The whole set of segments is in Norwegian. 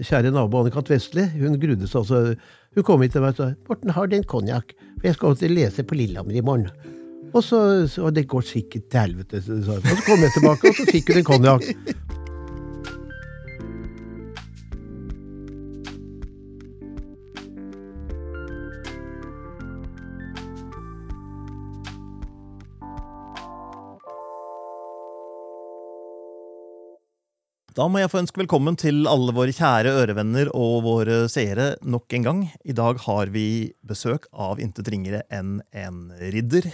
kjære nabo Anne-Kat. Vestli, hun grudde seg også. Hun kom hit til meg og sa 'Morten, har du en konjakk? For jeg skal alltid lese på Lillehammer i morgen'. Og så, så det går sikkert til helvete. sa hun. Og så kom jeg tilbake, og så fikk hun en konjakk. Da må jeg få ønske velkommen til alle våre kjære ørevenner og våre seere nok en gang. I dag har vi besøk av intet ringere enn en ridder.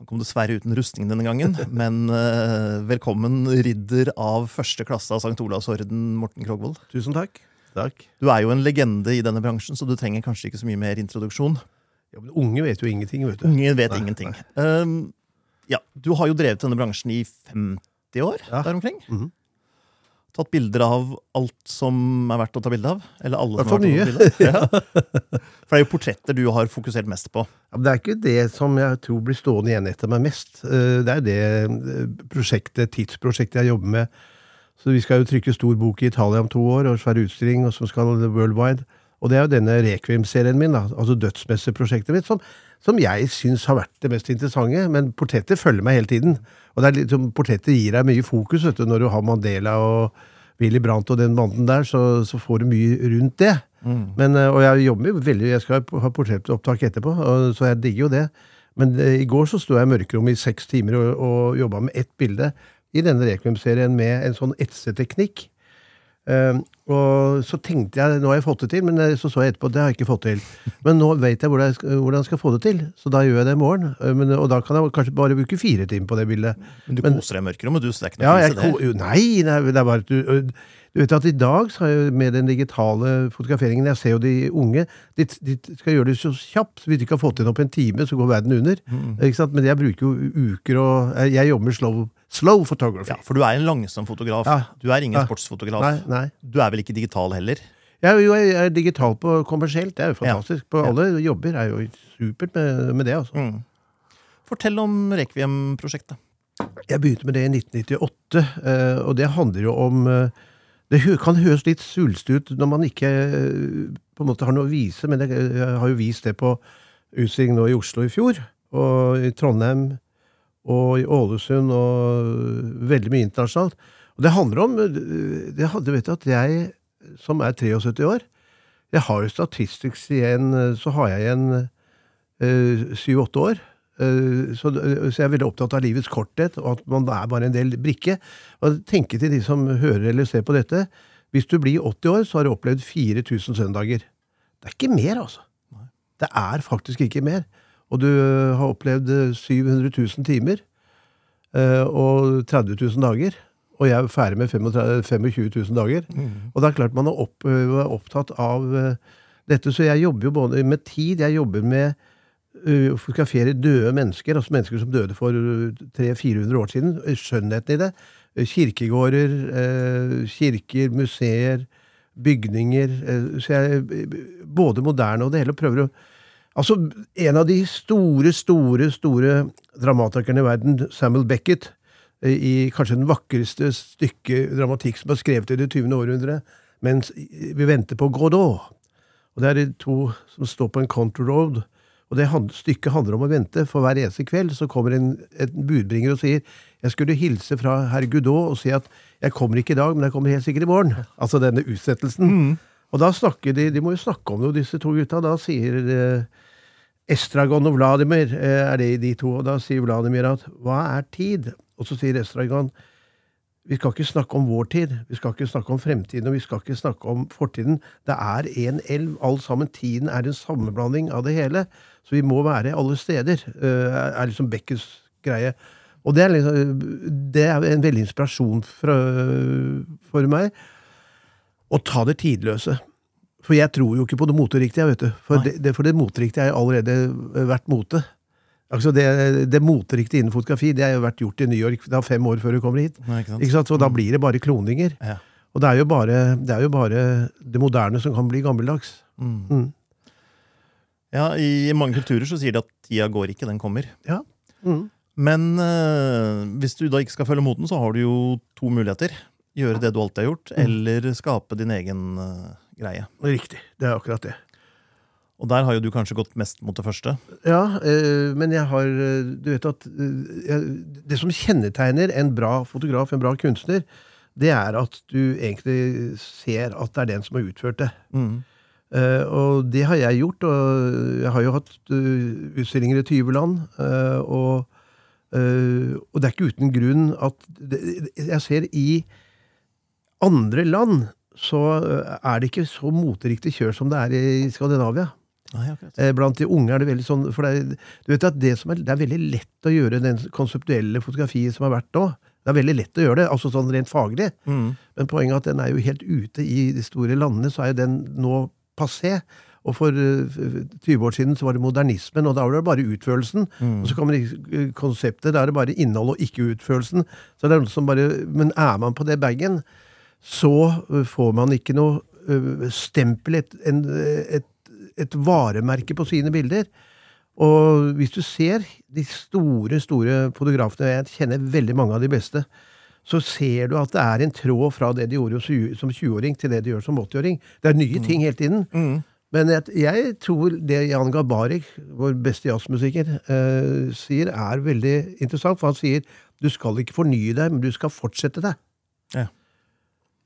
Han kom dessverre uten rustning denne gangen, men uh, velkommen ridder av første klasse av St. Olavs orden, Morten Krogvold. Tusen takk. Takk. Du er jo en legende i denne bransjen, så du trenger kanskje ikke så mye mer introduksjon. Ja, men unge vet jo ingenting, vet du. Unge vet Nei, ingenting. Um, ja, du har jo drevet denne bransjen i 50 år Ja. der omkring. Mhm. Tatt bilder av alt som er verdt å ta bilde av? Eller alle som er verdt å ta bilde av? Ja. For det er jo portretter du har fokusert mest på. Ja, men det er ikke det som jeg tror blir stående igjen etter meg mest. Eh, Det er det eh, prosjektet, tidsprosjektet jeg jobber med. Så Vi skal jo trykke stor bok i Italia om to år, og svær utstilling, og som skal worldwide. Og det er jo denne Requiem-serien min, da, altså dødsmesseprosjektet mitt, som, som jeg syns har vært det mest interessante. Men portrettet følger meg hele tiden. Og det er litt, som gir deg mye fokus vet du, når du har Mandela og Willy Brandt og den banden der, så, så får du mye rundt det. Men, eh, og jeg jobber jo veldig, jeg skal ha portrettopptak etterpå, og, så jeg digger jo det. Men eh, i går så sto jeg i mørkerommet i seks timer og, og jobba med ett bilde i denne Requiem-serien med en sånn etseteknikk. Eh, og så tenkte jeg nå har jeg fått det til, men eh, så så jeg etterpå det har jeg ikke fått til. Men nå vet jeg hvordan jeg skal, hvordan jeg skal få det til, så da gjør jeg det i morgen. Uh, men, og da kan jeg kanskje bare bruke fire timer på det bildet. Men du Men- koser deg i mørkerommet, du, så det er ikke noe Ja, jeg, ko- jo, nei, det er, det bare at du, du vet at i dag, så har jeg, med den digitale fotograferingen Jeg ser jo de unge, de, de skal gjøre det så kjapt. Hvis de ikke har fått det opp en time, så går verden under. Ikke sant? Men jeg bruker jo uker og Jeg, jeg jobber med slow, slow photography. Ja, For du er en langsom fotograf. Ja. Du er ingen Ja. sportsfotograf. Nei, nei. Du er vel ikke digital heller? Jeg, jo- jeg er digital på kommersielt. Det er jo fantastisk. På alle jobber er jo supert med, med det. altså. Mm. Fortell om Rekviem-prosjektet. Jeg begynte med det i 1998, eh, og det handler jo om eh, Det kan høres litt svulstig ut når man ikke eh, på en måte har noe å vise, men jeg har jo vist det på utstilling nå i Oslo i fjor, og i Trondheim og i Ålesund og veldig mye internasjonalt. Og det handler om eh, det handler, vet du, at jeg, som er 73 år Jeg har jo statistisk igjen Så har jeg igjen syv-åtte år. Eh, Så, så jeg er veldig opptatt av livets korthet, og at man er bare en del brikke. Og tenke til de som hører eller ser på dette. Hvis du blir 80 år, så har du opplevd 4000 søndager. Det er ikke mer, altså. Det er faktisk ikke mer. Og du eh, har opplevd eh, 700 000 timer eh, og 30 000 dager. Og jeg er ferdig med 35 25 000 dager. Og det er klart man er opp, opptatt av dette, så jeg jobber jo både med tid, jeg jobber med fotografere døde mennesker, altså mennesker som døde for øh, 300-400 år siden. Skjønnheten i det. Kirkegårder, kirker, museer, bygninger. Så jeg både moderne og det hele prøver å Altså, en av de store, store, store dramatikerne i verden, Samuel Beckett, i kanskje den vakreste stykke dramatikk som er skrevet i det 20. århundre, mens vi venter på Godot. Og det er de to som står på en country road, og det stykket handler om å vente. For hver eneste kveld så kommer en, en budbringer og sier jeg skulle hilse fra herr Godot og si at jeg kommer ikke i dag, men jeg kommer helt sikkert i morgen. Altså denne utsettelsen. Og da snakker de, de må jo snakke om noe, disse to gutta. Da sier eh, Estragon og Vladimir eh, er det de to, og da sier Vladimir at hva er tid? Og så sier Estragon vi skal ikke snakke om vår tid, vi skal ikke snakke om fremtiden, og vi skal ikke snakke om fortiden. Det er én elv, alt sammen. Tiden er en sammenblanding av det hele. Så vi må være alle steder, eh, er liksom Beckes greie. Og det er, liksom, det er en veldig inspirasjon for, for meg. Å ta det tidløse. For jeg tror jo ikke på det moteriktige, vet du. For Nei. det, for det moteriktige er jo allerede vært mote. Altså det, det moteriktige innen fotografi det har jo vært gjort i New York. Det er fem år før du kommer hit. Nei, ikke sant? Ikke sant? Så da blir det bare kloninger. Ja. Og det er, jo bare, det er jo bare det moderne som kan bli gammeldags. Mm. Mm. ja, I mange kulturer så sier de at tida går ikke, den kommer. Ja. Mm. Men eh, hvis du da ikke skal følge moten, så har du jo to muligheter. Gjøre det du alltid har gjort, eller skape din egen uh, greie. Riktig. Det er akkurat det. Og der har jo du kanskje gått mest mot det første. Ja, øh, men jeg har eh, Du vet at øh, Det som kjennetegner en bra fotograf, en bra kunstner, det er at du egentlig ser at det er den som har utført det. Mm. Uh, og det har jeg gjort, og jeg har jo hatt uh, utstillinger i 20 land. Uh, og, og det er ikke uten grunn at det, Jeg ser i andre land så eh, er det ikke så moteriktig kjør som det er i Skandinavia. Nei. Eh, Blant de unge er det veldig sånn For det er, du vet at det, som er, det er veldig lett å gjøre den konseptuelle fotografiet som har vært nå. Det er veldig lett å gjøre det, altså sånn rent faglig. Mm. Men poenget er at den er jo helt ute i de store landene, så er jo den nå passé. Og for eh, 20 år siden så var det modernismen, og da var det bare utførelsen. Mm. Og så kommer eh, konseptet, da er det bare innhold og ikke utførelsen. Så det er noe som bare, Men er man på det bagen, så eh, får man ikke noe eh, stempel, et, en, eh, et, et varemerke på sine bilder. Og hvis du ser de store, store fotografene, jeg kjenner veldig mange av de beste, så ser du at det er en tråd fra det de gjorde som 20-åring, til det de gjør som 80-åring. Det er nye ting hele tiden. Mm. Men jeg, jeg tror det Jan Gabarek, vår beste jazzmusiker, eh, sier, er veldig interessant. For han sier du skal ikke fornye deg, men du skal fortsette deg. Ja.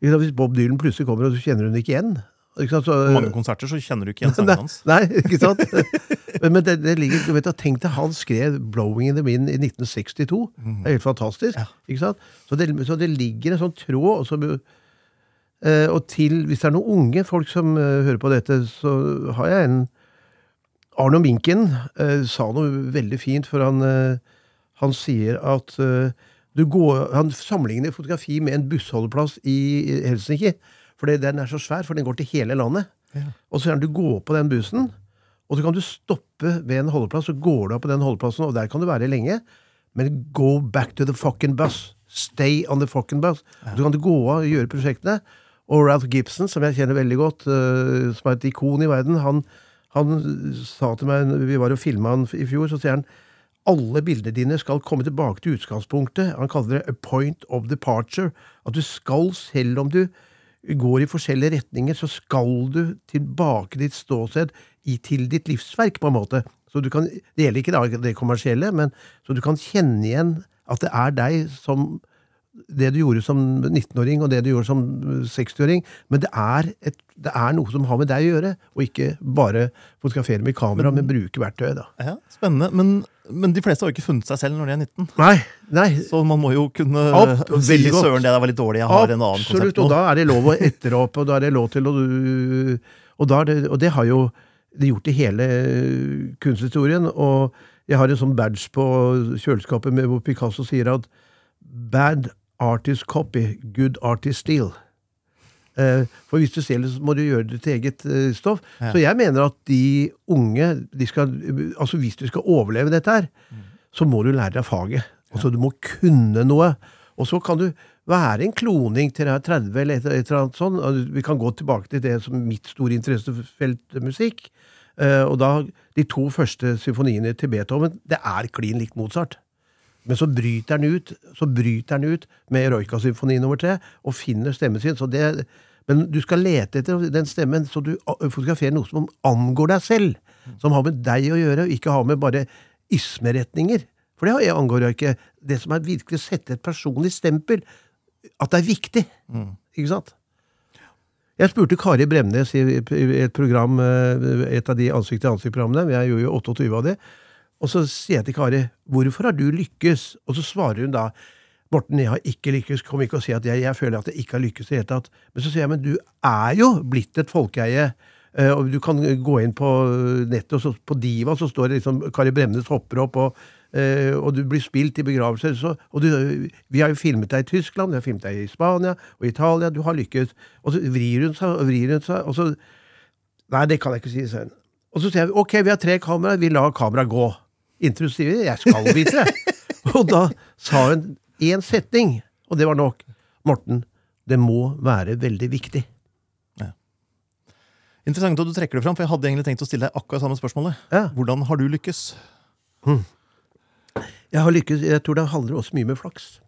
Hvis Bob Dylan plutselig kommer, og du kjenner hun ikke igjen ikke sant, så, mange konserter så kjenner du ikke igjen sangen hans. nei, ikke sant? men men det, det ligger, du vet, Tenk deg han skrev 'Blowing in the Wind' i 1962. Det er helt fantastisk. Ja. ikke sant? Så det, så det ligger en sånn tråd. Og, så, eh, og til, hvis det er noen unge folk som eh, hører på dette, så har jeg en Arno Minken eh, sa noe veldig fint, for han, eh, han sier at eh, går, Han sammenligner fotografi med en bussholdeplass i Helsinki. For den er så svær, for den går til hele landet. Ja. Og så han du går på den bussen, og så kan du stoppe ved en holdeplass, så går du av på den holdeplassen, og der kan du være lenge. Men go back to the fucking bus. Stay on the fucking bus. Så kan du gå av og gjøre prosjektene. Og Ralph Gibson, som jeg kjenner veldig godt, eh, som er et ikon i verden, han, han sa til meg, vi var og filma han i fjor, så sier han alle bildene dine skal komme tilbake til utgangspunktet. Han kaller det a point of departure. At du skal, selv om du går i forskjellige retninger, så skal du tilbake ditt ståsted til ditt livsverk, på en måte. Så du kan, Det gjelder ikke det kommersielle, men så du kan kjenne igjen at det er deg som det du gjorde som 19-åring, og det du gjorde som 60-åring. Men det er, et, det er noe som har med deg å gjøre, og ikke bare fotografere med kamera, men bruke verktøy. da. Ja, spennende. Men, men de fleste har jo ikke funnet seg selv når de er 19. Nei, nei, Så man må jo kunne Ab- si søren, det der var litt dårlig, jeg har en annen Absolutt, konsept og da er det lov å etteråpe, og da er det lov til å Og, da det, og det har jo det gjort i hele kunsthistorien. Og jeg har en sånn badge på kjøleskapet med hvor Picasso sier at bad artist copy, good artist steal. Eh, For hvis du selger, så må du gjøre det til eget eh, stoff. Ja. Så jeg mener at de unge de skal, altså Hvis du skal overleve dette her, så må du lære deg faget. Altså Du må kunne noe. Og så kan du være en kloning til deg 30 eller et, et eller annet sånt. Vi kan gå tilbake til det som mitt store interessefelt musikk. Eh, og da De to første symfoniene til Beethoven, det er klin likt Mozart. Men så bryter han ut så bryter han ut med Roika-symfoni nummer tre og finner stemmen sin. Det, men du skal lete etter den stemmen, så du fotograferer noe som angår deg selv. Som har med deg å gjøre, og ikke har med bare ismeretninger. For det angår jeg ikke. Det som er virkelig å sette et personlig stempel. At det er viktig. Ikke sant? Jeg spurte Kari Bremnes i i et program, eh, et av de ansikt-til-ansikt-programmene. Jeg gjorde jo 28 av det. Og så sier jeg til Kari, 'Hvorfor har du lykkes?' Og så svarer hun da, 'Morten, jeg har ikke lykkes. Kom ikke og si at jeg, jeg føler at jeg ikke har lykkes i det hele tatt.' Men så sier jeg, 'Men du er jo blitt et folkeeie.' eh, Og du kan gå inn på nettet, og så på Diva så står det liksom Kari Bremnes hopper opp, og, eh, og du blir spilt i begravelser. Så, og du, vi har jo filmet deg i Tyskland, vi har filmet deg i Spania og Italia. Du har lykkes. Og så vrir hun seg og vrir hun seg, og så Nei, det kan jeg ikke si, hun. Og så sier jeg ok, vi har tre kameraer, vi lar kameraet gå. Sier jeg skal vite og da sa hun én setning, og det var nok. Morten, det må være veldig viktig. Interessant at du trekker det fram, for jeg hadde egentlig tenkt å stille deg akkurat samme spørsmålet. Ja. Hvordan har du lykkes? Jeg har lykkes, jeg tror det handler også mye med flaks.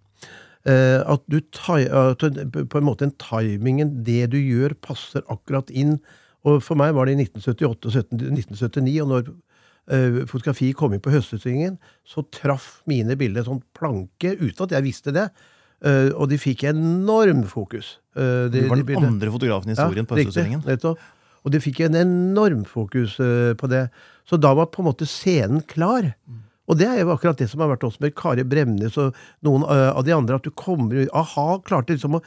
Uh, at du at på en måte en timingen, det du gjør, passer akkurat inn. Og for meg var det i 1978 og 17 1979, og når fotografi kom inn på Høstutstillingen, så traff mine bilder sånn planke, uten at jeg visste det. Eh, og de fikk enorm fokus. Eh, de- Du var den de andre fotografen i historien på Høstutstillingen. nettopp. Og de fikk en enorm fokus eh, på det. Så da var på en måte scenen klar. Og det er jo akkurat det som har vært også med Kari Bremnes og noen eh, av de andre, at du kommer A-ha klarte liksom å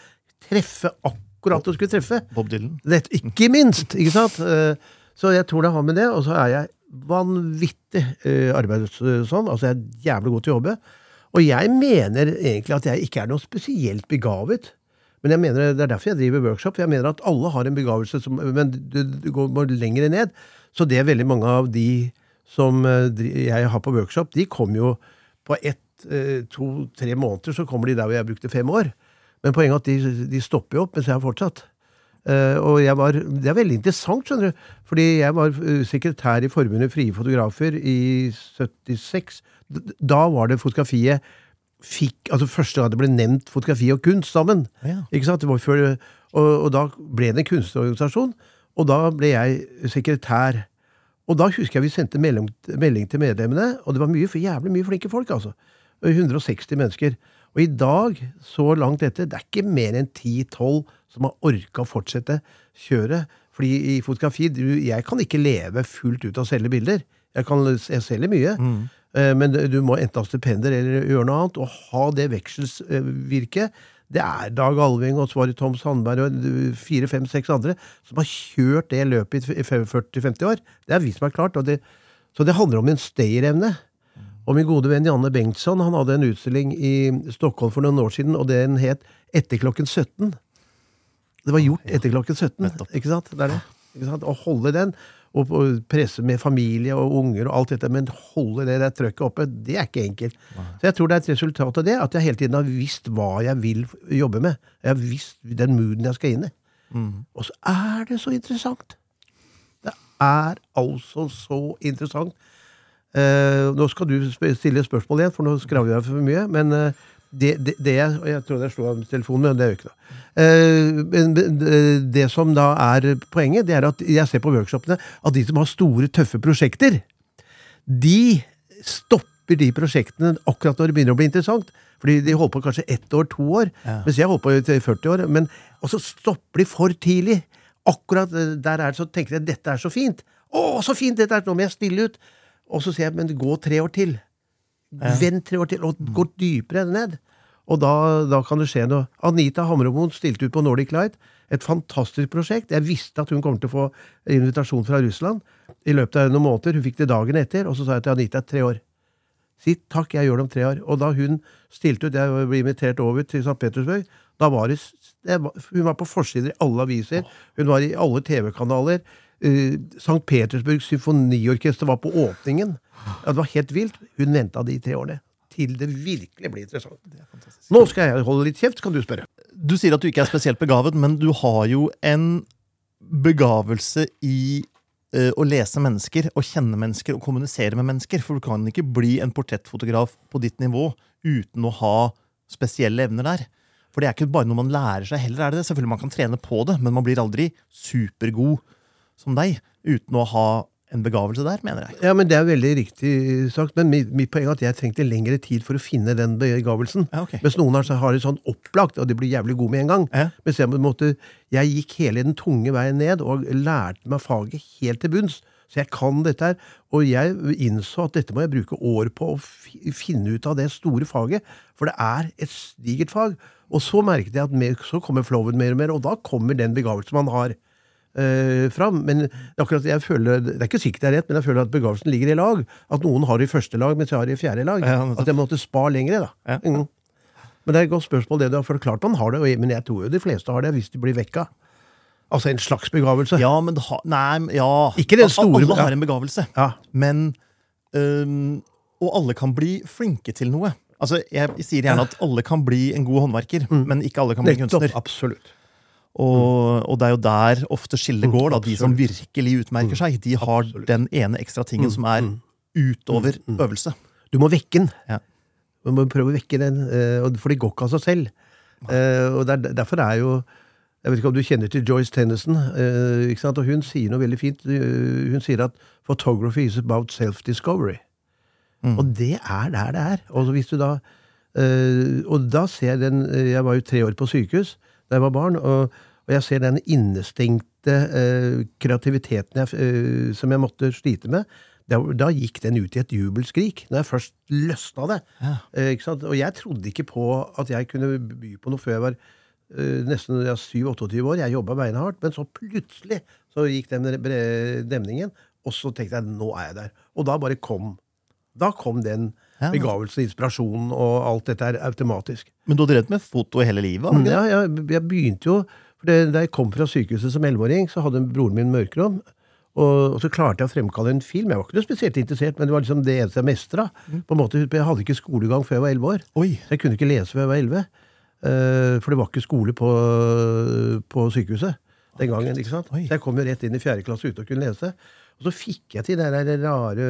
treffe akkurat det du skulle treffe. Bob Dylan. Det, ikke minst! ikke sant? Eh, Så jeg tror det har med det. Og så er jeg vanvittig arbeid sånn. Altså, jeg er jævlig god til å jobbe. Og jeg mener egentlig at jeg ikke er noe spesielt begavet. Men jeg mener, det er derfor jeg driver workshop. for Jeg mener at alle har en begavelse, som, men du, du går lenger ned. Så det er veldig mange av de som eh, jeg har på workshop, de kommer jo på ett, eh, to, tre måneder, så kommer de der hvor jeg brukte fem år. Men poenget er at de, de stopper jo opp mens jeg har fortsatt. Eh, og jeg var, Det er veldig interessant, skjønner du. Fordi jeg var eh, sekretær i Forbundet Frie Fotografer i 76. Da var det fotografiet fikk, altså Første gang det ble nevnt fotografi og kunst sammen. Ja. Ikke sant? Det var før, og, og da ble det en kunstorganisasjon, og da ble jeg sekretær. Og da husker jeg vi sendte melding, melding til medlemmene, og det var mye, jævlig mye flinke folk, altså. 160 mennesker. Og i dag, så langt etter, det er ikke mer enn 10-12 som har orka å fortsette kjøret. Fordi i fotografi, du, jeg kan ikke leve fullt ut av å selge bilder. Jeg, kan, jeg selger mye, Mm. men du må enten ha stipender eller gjøre noe annet. Og ha det vekselsvirket. Det er Dag Alving og Svari Tom Sandberg og fire, fem, seks andre som har kjørt det løpet i 40-50 år. Det er vi som har klart. Og det, så det handler om en stayerevne. Og min gode venn Janne Bengtsson han hadde en utstilling i Stockholm for noen år siden, og den het Etter klokken 17. Det var gjort etter klokken 17. Ikke sant? Det er det. Å holde den, og presse med familie og unger og alt dette, men holde det der trøkket oppe, det er ikke enkelt. Så jeg tror det er et resultat av det, at jeg hele tiden har visst hva jeg vil jobbe med. Jeg har visst den mooden jeg skal inn i. Og så er det så interessant. Det er altså så interessant. Eh, nå skal du stille spørsmål igjen, for nå skravler jeg for mye. Men eh, det, det, det jeg og Jeg slo av telefonen, men det er jo ikke. Eh, men, eh, det som da er poenget, det er at jeg ser på workshopene at de som har store, tøffe prosjekter, de stopper de prosjektene akkurat når det begynner å bli interessant. Fordi de holder på kanskje ett år, to år, Ja. mens jeg holdt på i 40 år. Men, og så stopper de for tidlig. Akkurat eh, der er det så tenker jeg dette er så fint. Å, så fint! dette er, Nå må jeg stille ut. Og så sier jeg, men gå tre år til. Vent tre år til, og gå dypere ned. Og da, da kan det skje noe. Anita Hamremoen stilte ut på Nordic Light. Et fantastisk prosjekt. Jeg visste at hun kom til å få invitasjon fra Russland i løpet av noen måneder. Hun fikk det dagen etter, og så sa jeg til Anita tre år. Si takk, jeg gjør det om tre år. Og da hun stilte ut, jeg ble invitert over til St. Petersburg, da var det, Hun var på forsider i alle aviser, hun var i alle TV-kanaler. Uh, St. Petersburg Symfoniorkester var på åpningen. Ja, det var helt vilt. Hun venta de tre årene. Til det virkelig blir interessant. Nå skal jeg holde litt kjeft, kan du spørre. Du sier at du ikke er spesielt begavet, men du har jo en begavelse i eh, å lese mennesker, og kjenne mennesker og kommunisere med mennesker. For du kan ikke bli en portrettfotograf på ditt nivå uten å ha spesielle evner der. For det er ikke bare noe man lærer seg heller, er det det? Selvfølgelig man kan trene på det, men man blir aldri supergod som deg uten å ha en begavelse der, mener jeg. Ja, men Det er veldig riktig sagt, men mitt, mitt poeng er at jeg trengte lengre tid for å finne den begavelsen. Ja, okay. Mens noen har, har det sånn opplagt, og de blir jævlig gode med en gang. Ja. Mens jeg, måte, jeg gikk hele den tunge veien ned og lærte meg faget helt til bunns. Så jeg kan dette her. Og jeg innså at dette må jeg bruke år på å finne ut av det store faget. For det er et digert fag. Og så merket jeg at mer, så kommer flowen mer og mer, og da kommer den begavelsen man har. Eh, fram, men akkurat jeg føler, det er ikke sikkert det er rett, men jeg føler at begavelsen ligger i lag. At noen har det i første lag, mens jeg har det i fjerde lag. Ja, at jeg måtte spa lengre. da. Mm. Men det er et godt spørsmål, det du har forklart. Man har det, men jeg tror jo de fleste har det hvis de blir vekka. Altså en slags begavelse. Ja, men har Nei, ja Ikke den store- Alle har en begavelse. Ja. Men um, Og alle kan bli flinke til noe. Altså, Jeg sier gjerne at alle kan bli en god håndverker, men ikke alle kan bli Nettopp. kunstner. Absolutt. Og, og det er jo der ofte skillet går. da, De som virkelig utmerker seg, de har den ene ekstra tingen som er utover øvelse. Du må vekke den. Ja. Du må prøve å vekke den, eh, for det går ikke av seg selv. Eh, og der, Derfor er jo Jeg vet ikke om du kjenner til Joyce Tennison. eh, ikke sant? Og hun sier noe veldig fint. Hun sier at 'photography is about self-discovery'. Og det er der det er. Og hvis du da Og da ser jeg den Jeg var jo tre år på sykehus da jeg var barn, og, og jeg ser den innestengte uh, kreativiteten jeg, uh, som jeg måtte slite med. Da, da gikk den ut i et jubelskrik, når jeg først løsna det. Ja. Uh? Og jeg trodde ikke på at jeg kunne by på noe før jeg var nesten ja, 27-28 år. Jeg jobba beinhardt, men så plutselig så gikk den demningen, og så tenkte jeg nå er jeg der. Og da bare kom Da kom den Ja. begavelsen, inspirasjonen og alt dette er automatisk. Men du har drevet med foto hele livet? ikke? Ja, jeg, jeg begynte jo for Da jeg kom fra sykehuset som elleveåring, så hadde broren min mørkerom. Og, så klarte jeg å fremkalle en film. Jeg var ikke noe spesielt interessert, men det var liksom det eneste jeg mestra. På en måte, Jeg hadde ikke skolegang før jeg var elleve år. Oi. Så jeg kunne ikke lese før jeg var elleve. Eh, for det var ikke skole på, på sykehuset den gangen. ikke sant? Oi. Så jeg kom jo rett inn i fjerde klasse ute og kunne lese. Og så fikk jeg til de der rare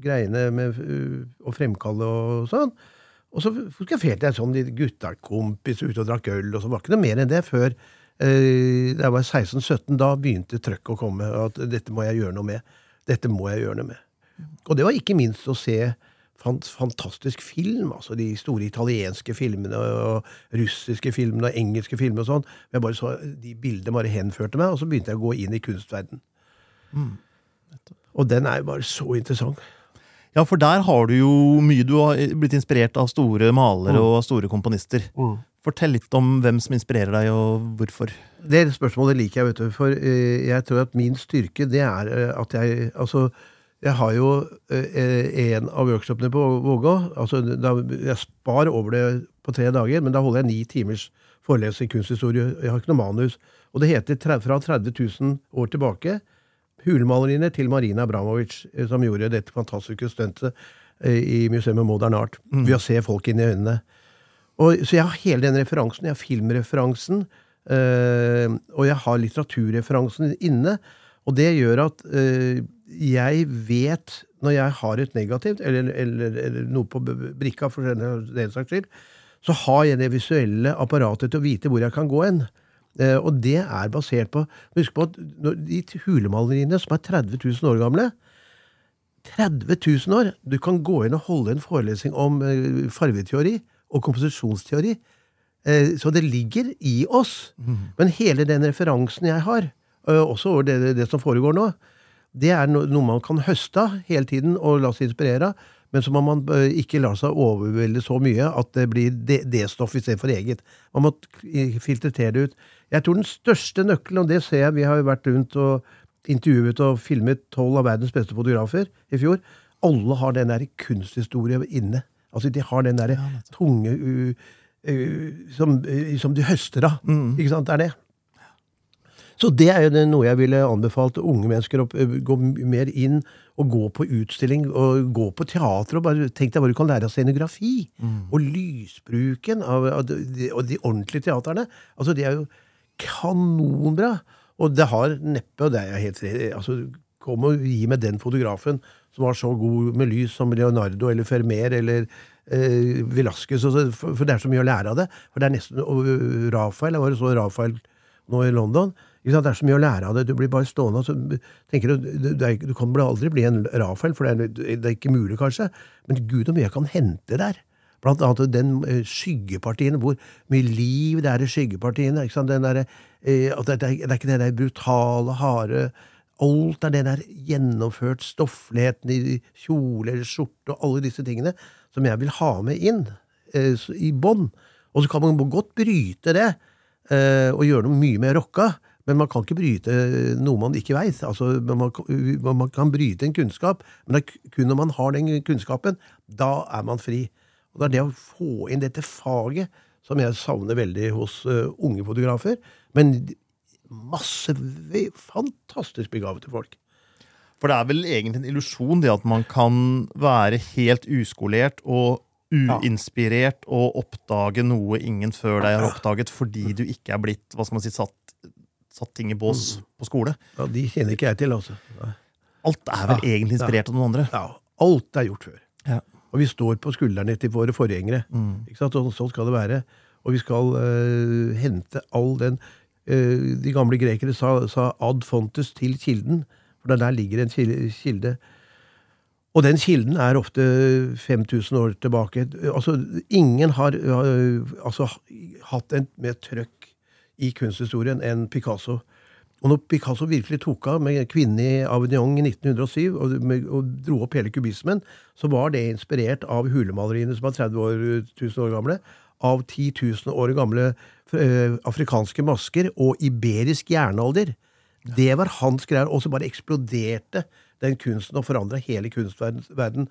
greiene med øh, å fremkalle og sånn. Og så fotograferte jeg sånn de guttekompis ute og drakk øl, og så var det ikke noe mer enn det før da jeg var 16-17. Da begynte trøkket å komme. At dette må jeg gjøre noe med. Dette må jeg gjøre noe med. Og det var ikke minst å se fantastisk film. altså De store italienske filmene og russiske filmene og engelske filmer. og sånn. Jeg bare så, De bildene bare henførte meg, og så begynte jeg å gå inn i kunstverden. Og den er jo bare så interessant. Ja, for der har du jo mye Du har blitt inspirert av store malere Mm. og store komponister. Fortell litt om hvem som inspirerer deg, og hvorfor. Det spørsmålet liker jeg, vet du. For eh, jeg tror at min styrke, det er eh, at jeg Altså, jeg har jo eh, en av workshopene på Vågå. Altså, jeg spar over det på tre dager, men da holder jeg ni timers forelesning i kunsthistorie. Jeg har ikke noe manus. Og det heter Fra 30 000 år tilbake. Hulemaleriene til Marina Abramovic, som gjorde dette fantastiske stuntet i Museum of Modern Art. Ved å se folk inn i øynene. Og, så jeg har hele den referansen. Jeg har filmreferansen, øh, og jeg har litteraturreferansen inne. Og det gjør at øh, jeg vet når jeg har et negativt, eller, eller, eller noe på brikka, for den saks skyld, så har jeg det visuelle apparatet til å vite hvor jeg kan gå hen. Eh, og det er basert på Husk på at de hulemaleriene som er 30 000 år gamle 30 000 år! Du kan gå inn og holde en forelesning om eh, fargeteori og komposisjonsteori. Eh, så det ligger i oss. Men hele den referansen jeg har, eh, også over det, det som foregår nå, det er noe man kan høste av hele tiden og la seg inspirere av. Men så må man eh, ikke la seg overvelde så mye at det blir det, det stoff istedenfor eget. Man må filtrere det ut. Jeg tror den største nøkkelen, og det ser jeg, vi har jo vært rundt og intervjuet og filmet tolv av verdens beste fotografer i fjor. Alle har den der kunsthistorie inne. Altså De har den der tunge uh, uh, som, uh, som de høster av. Ikke sant? Det er det. Så det er jo det noe jeg ville anbefalt unge mennesker å gå mer inn og gå på utstilling og gå på teater. og bare Tenk deg hva du kan lære av scenografi! Og lysbruken av, av de, og de ordentlige teaterne. Altså, de er jo kanonbra! Og det har neppe, og det er jeg helt altså, Kom og gi meg den fotografen som var så god med lys som Leonardo eller Fermer eller eh, Velasquez. og så- For, for det er så mye å lære av det. For det er nesten, og Rafael, Jeg var så Rafael nå i London. Det er så mye å lære av det. Du blir bare stående og tenker du, du, du, kan aldri bli en Rafael, for det er, det er ikke mulig, kanskje. Men gud og mye jeg kan hente der. Blant annet den eh, skyggepartiene, hvor mye liv det er i skyggepartiene. Der, eh, at det, er, det er ikke det der brutale, harde Alt er det der gjennomført, stoffligheten i kjole eller skjorte og alle disse tingene som jeg vil ha med inn eh, i bånd. Og så kan man godt bryte det eh, og gjøre noe mye mer rocka. Men man kan ikke bryte noe man ikke veit. Altså, man, man, kan bryte en kunnskap, men kun når man har den kunnskapen, da er man fri. Og det er det å få inn dette faget som jeg savner veldig hos uh, unge fotografer. Men masse fantastisk begavede folk. For det er vel egentlig en illusjon det at man kan være helt uskolert og uinspirert og oppdage noe ingen før deg har oppdaget, fordi du ikke er blitt hva skal man si, satt, satt ting i bås på skole. Ja, de kjenner ikke jeg til, altså. Alt er vel Ja, egentlig inspirert av noen andre. Ja, alt er gjort før. Ja. Og vi står på skuldrene til våre forgjengere. Ikke sant? Og sånn skal det være. Og vi skal uh, hente all den De gamle grekere sa, sa 'ad fontes' til kilden. For der ligger en kilde. Og den kilden er ofte 5000 år tilbake. Altså, ingen har øh, altså, hatt en mer trøkk i kunsthistorien enn Picasso. Og når Picasso virkelig tok av med 'Kvinnen i Avignon' i 1907 og, og dro opp hele kubismen, så var det inspirert av hulemaleriene som var 30 år, 1000 år gamle, av 10 000 år gamle øh, afrikanske masker og iberisk jernalder. Det var hans greier. Og så bare eksploderte den kunsten og forandra hele kunstverden.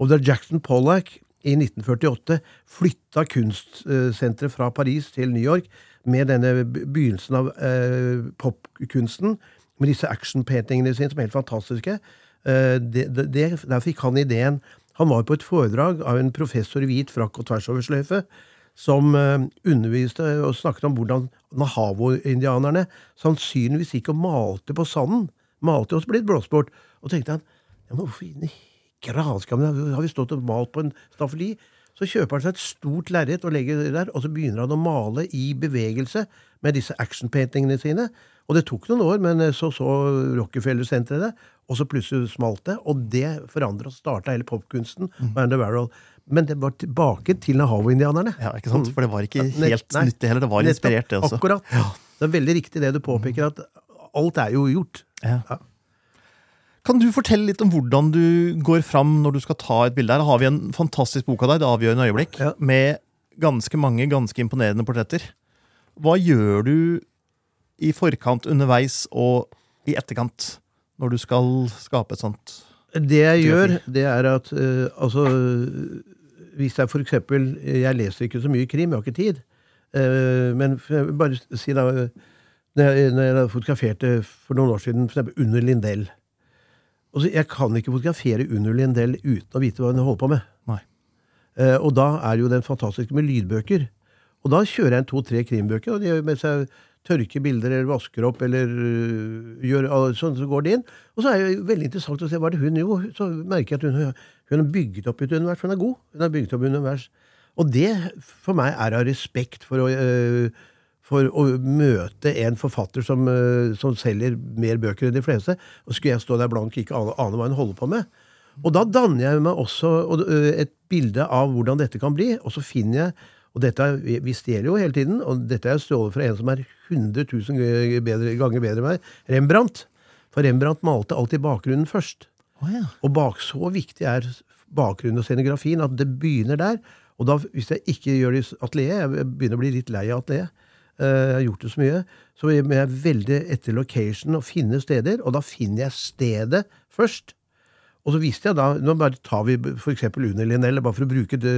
Og da Jackson Pollack i 1948 flytta kunstsenteret fra Paris til New York med denne begynnelsen av eh, popkunsten, med disse actionpaintingene sine, som er helt fantastiske, eh, det, det, der fikk han ideen Han var på et foredrag av en professor i hvit frakk og tversoversløyfe, som eh, underviste og snakket om hvordan Nahavo-indianerne sannsynligvis gikk og malte på sanden. Malte og så ble det blåst bort. Og tenkte han ja, men hvorfor i granskammen har vi stått og malt på en staffeli? Så kjøper han seg et stort lerret og legger det der, og så begynner han å male i bevegelse med disse actionpaintingene sine. Og det tok noen år, men så så Rockefeller-senteret det, og så plutselig smalt det. Og det forandra og starta hele popkunsten. Mm. Men det var tilbake til Nahavo-indianerne. Ja, ikke sant? For det var ikke helt nei. nyttig heller. Det var inspirert, det også. Akkurat. Det er veldig riktig det du påpeker, at alt er jo gjort. Ja. Ja. Kan du fortelle litt om hvordan du går fram når du skal ta et bilde? Her har vi en fantastisk bok av deg, Det avgjørende øyeblikk, Ja. med ganske mange ganske imponerende portretter. Hva gjør du i forkant, underveis og i etterkant når du skal skape et sånt? Det jeg gjør, det er at uh, altså Hvis jeg eksempel Jeg leser ikke så mye krim, jeg har ikke tid. Eh, men bare si da når jeg, fotograferte for noen år siden eksempel under Lindell altså, Jeg kan ikke fotografere under Lindell uten å vite hva hun holder på med. Nei. Eh, og da er jo den fantastiske med lydbøker. Og da kjører jeg en to-tre krimbøker, og de, mens jeg tørker bilder eller vasker opp eller øh, gjør sånn, så går det inn. Og så er det jo veldig interessant å se hva det hun gjør. Så merker jeg at hun, hun har bygget opp et univers. Hun er god. Hun har bygget opp et univers. Og det for meg er av respekt for å, øh, for å møte en forfatter som, øh, som selger mer bøker enn de fleste. Og skulle jeg stå der blank ikke ane, hva hun holder på med. Og da danner jeg meg også og, et bilde av hvordan dette kan bli, og så finner jeg og dette er, vi- stjeler jo hele tiden, og dette er stjålet fra en som er 100 000 bedre, ganger bedre enn meg, Rembrandt. For Rembrandt malte alltid bakgrunnen først. Oh, ja. Og bak, så viktig er bakgrunnen og scenografien at det begynner der. Og da, hvis jeg ikke gjør det i atelier, jeg begynner å bli litt lei av atelier, eh, jeg har gjort det så mye, så jeg er veldig etter location og finne steder, og da finner jeg stedet først. Og så visste jeg da, nå bare tar vi eksempel under Linnell, bare for å bruke det,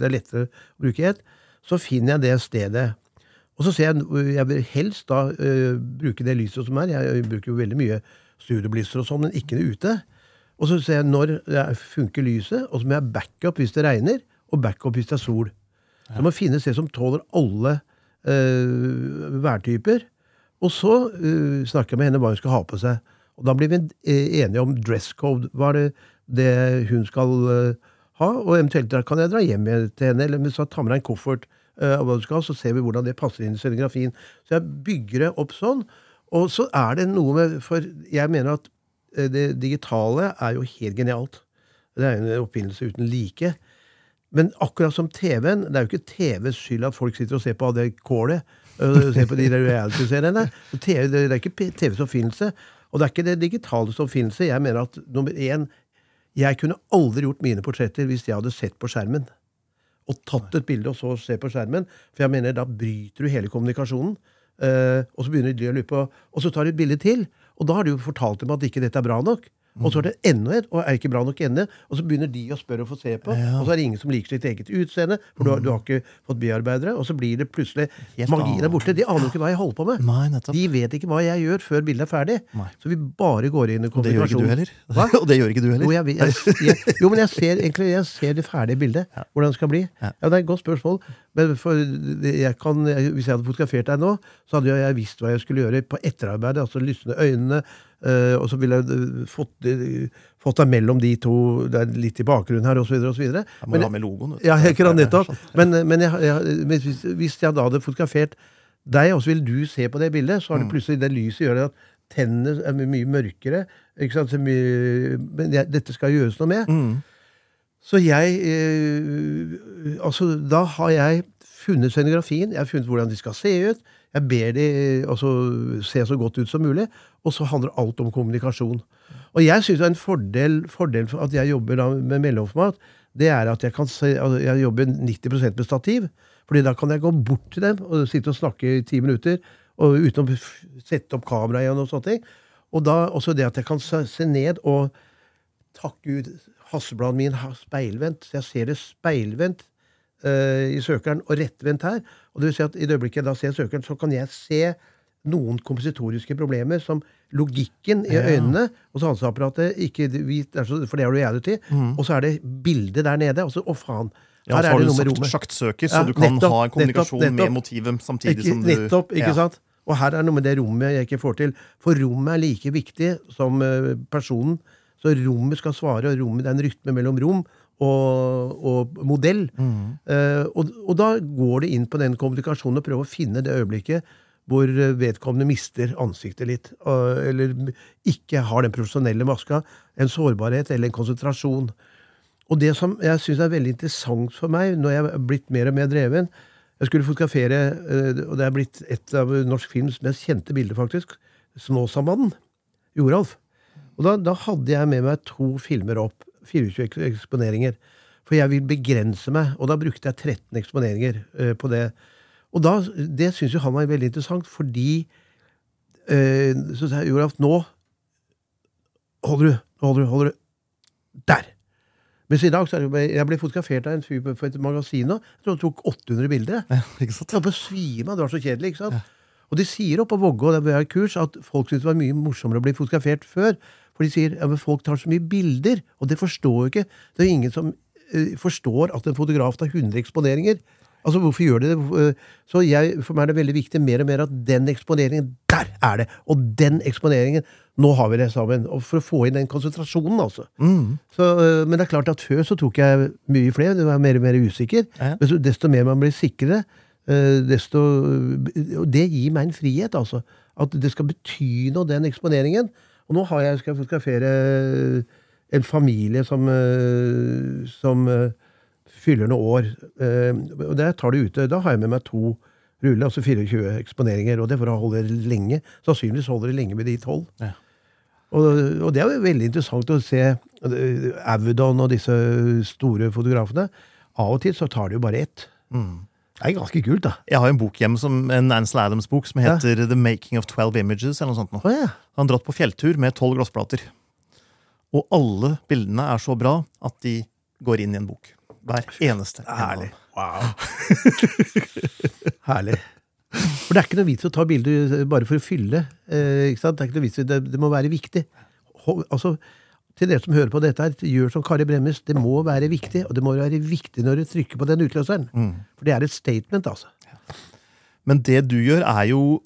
det er lettere å bruke ett, så finner jeg det stedet. Og så ser jeg, jeg vil helst da uh, bruke det lyset som er, jeg bruker jo veldig mye studioblisser og sånn, men ikke det ute. Og så ser jeg når det funker lyset, og så må jeg backup hvis det regner, og backup hvis det er sol. Så det finne finnes det som tåler alle uh, værtyper. Og så uh, snakker jeg med henne hva hun skal ha på seg. Og da blir vi eh, enige om dress code. Hva er det, det hun skal øh, ha? Og eventuelt da kan jeg dra hjem til henne, eller så ta med deg en koffert av hva du skal så ser vi hvordan det passer inn i scenografien. Så jeg bygger det opp sånn. Og så er det noe med For jeg mener at eh, det digitale er jo helt genialt. Det er en oppfinnelse uten like. Men akkurat som TV-en, det er jo ikke TVs skyld at folk sitter og ser på det kålet. ser på de der reality-seriene. Det er ikke TVs oppfinnelse. Og det er ikke det digitale som finnes. Jeg mener at nummer én Jeg kunne aldri gjort mine portretter hvis jeg hadde sett på skjermen. Og tatt et bilde og så se på skjermen. For jeg mener da bryter du hele kommunikasjonen. Eh, og så begynner de å lure på Og så tar de et bilde til. Og da har du jo fortalt dem at ikke dette er bra nok. Og så er det enda et, og er ikke bra nok ende. Og så begynner de å spørre og få se på. Ja. Og så er det ingen som liker sitt eget utseende, for du har, du har ikke fått bearbeidere. Og så blir det plutselig Helt Magien er borte. De aner jo ikke hva jeg holder på med. Nei. De vet ikke hva jeg gjør før bildet er ferdig. Nei. Så vi bare går inn i Og det gjør ikke du heller. Og det gjør ikke du heller. Jo, jeg, jeg, jeg, jo, men jeg ser egentlig jeg ser det ferdige bildet. Hvordan det skal bli. Ja. Ja, Det er et godt spørsmål. Men for jeg kan, hvis jeg hadde fotografert deg nå, så hadde jeg visst hva jeg skulle gjøre på etterarbeidet. Altså lysne øynene. Øh, og så ville jeg øh, fått eh, fått deg mellom de to, det er litt i bakgrunnen her, osv., osv. Må jo ha med logoen. Ja, er nettopp. sånn. Men, men, jeg, jeg, hvis, hvis jeg da hadde fotografert deg, og så vil du se på det bildet, så har det plutselig det lyset gjør at tennene er mye mørkere. Ikke sant? Så mye, men jeg, dette skal gjøres noe med. Mm. Så jeg eh, Altså, da har jeg funnet scenografien, jeg har funnet hvordan de skal se ut. Jeg ber de eh, altså, se så godt ut som mulig, og så handler alt om kommunikasjon. Og jeg syns en fordel, fordel for at jeg jobber da med mellomformat, det er at jeg kan se, altså, jeg jobber 90 med stativ. Fordi da kan jeg gå bort til dem og sitte og snakke i ti minutter og uten å sette opp kamera igjen og sånne ting. Og da også det at jeg kan se ned og takke ut Hassebladet min speilvendt, så jeg ser det speilvendt i søkeren og rettvendt her. Og det vil si at I det øyeblikket jeg da ser søkeren, så kan jeg se noen kompositoriske problemer som logikken i øynene og sanseapparatet ikke vi- det har du For det er reality. Og så er det bildet der nede. Og så, å faen, Mm. Ja, her så er det du sjaktsøker, så Ja, du kan nettopp, ha en kommunikasjon nettopp, nettopp. med motivet samtidig Ikke, som du nettopp, ikke Ja. sant? Og her er noe med det rommet jeg ikke får til. For rommet er like viktig som eh, personen. Så rommet skal svare, og rommet det er en rytme mellom rom og, og modell. Mm. Eh, og, og da går det inn på den kommunikasjonen og prøver å finne det øyeblikket hvor vedkommende mister ansiktet litt. eh, eller ikke har den profesjonelle maska. En sårbarhet eller en konsentrasjon. Og det som jeg syns er veldig interessant for meg, når jeg er blitt mer og mer dreven Jeg skulle fotografere, eh, og det er blitt et av norsk films mest kjente bilder, faktisk. Snåsamannen. Joralf. Og da, da hadde jeg med meg to filmer opp. 24 eksponeringer. For jeg vil begrense meg, og da brukte jeg 13 eksponeringer uh, på det. Og da, det syns jo han var veldig interessant, fordi uh, Så sa jeg Joralf, nå holder du, holder du, holder du. Der! Mens i dag så er det, jeg ble fotografert av en fyr på et magasin nå. Jeg tror han tok 800 bilder. Ja, ikke sant? Jeg holdt på å svime av, det var så kjedelig. ikke sant? Og de sier oppe på Vågå der vi har kurs, at folk syntes det var mye morsommere å bli fotografert før. For de sier ja, men folk tar så mye bilder, og det forstår jo ikke. Det er jo ingen som uh, forstår at en fotograf tar 100 eksponeringer. Altså, hvorfor gjør de det? Eh, Så jeg, For meg er det veldig viktig mer og mer at den eksponeringen, der er det! Og den eksponeringen, nå har vi det sammen. Og For å få inn den konsentrasjonen, altså. Mm. Så, øh, men det er klart at før så tok jeg mye flere. Det var mer og mer usikker. Ja. Men så, desto mer man blir sikrere, desto Og det gir meg en frihet, altså. At det skal bety noe, den eksponeringen. Og nå har jeg, skal jeg fotografere øh, en familie som, øh, som øh, fyller noen år. Eh, og der tar det ute. Da har jeg med meg to ruller, altså 24 eksponeringer. Og det for å holde det lenge. Sannsynligvis holder det lenge med de tolv. Ja. Og, og det er jo veldig interessant å se eh, Avedon og disse store fotografene. Av og til så tar de jo bare ett. Mm. Det er ganske kult, da. Jeg har en bok hjemme, som, en Ansel Adams-bok som Ja. heter The Making of Twelve Images. eller noe sånt. Å ja. Han dratt på fjelltur med tolv glassplater. Og alle bildene er så bra at de går inn i en bok. Hver eneste. Herlig. Wow. Herlig. For det er ikke noe vits å ta bilder bare for å fylle. Eh? Det, er det, det må være viktig. Ho- altså, til dere som hører på dette, her, gjør som Kari Bremmes. Det må være viktig, og det må være viktig når du trykker på den utløseren. Mm. For det er et statement, altså. Men det du gjør, er jo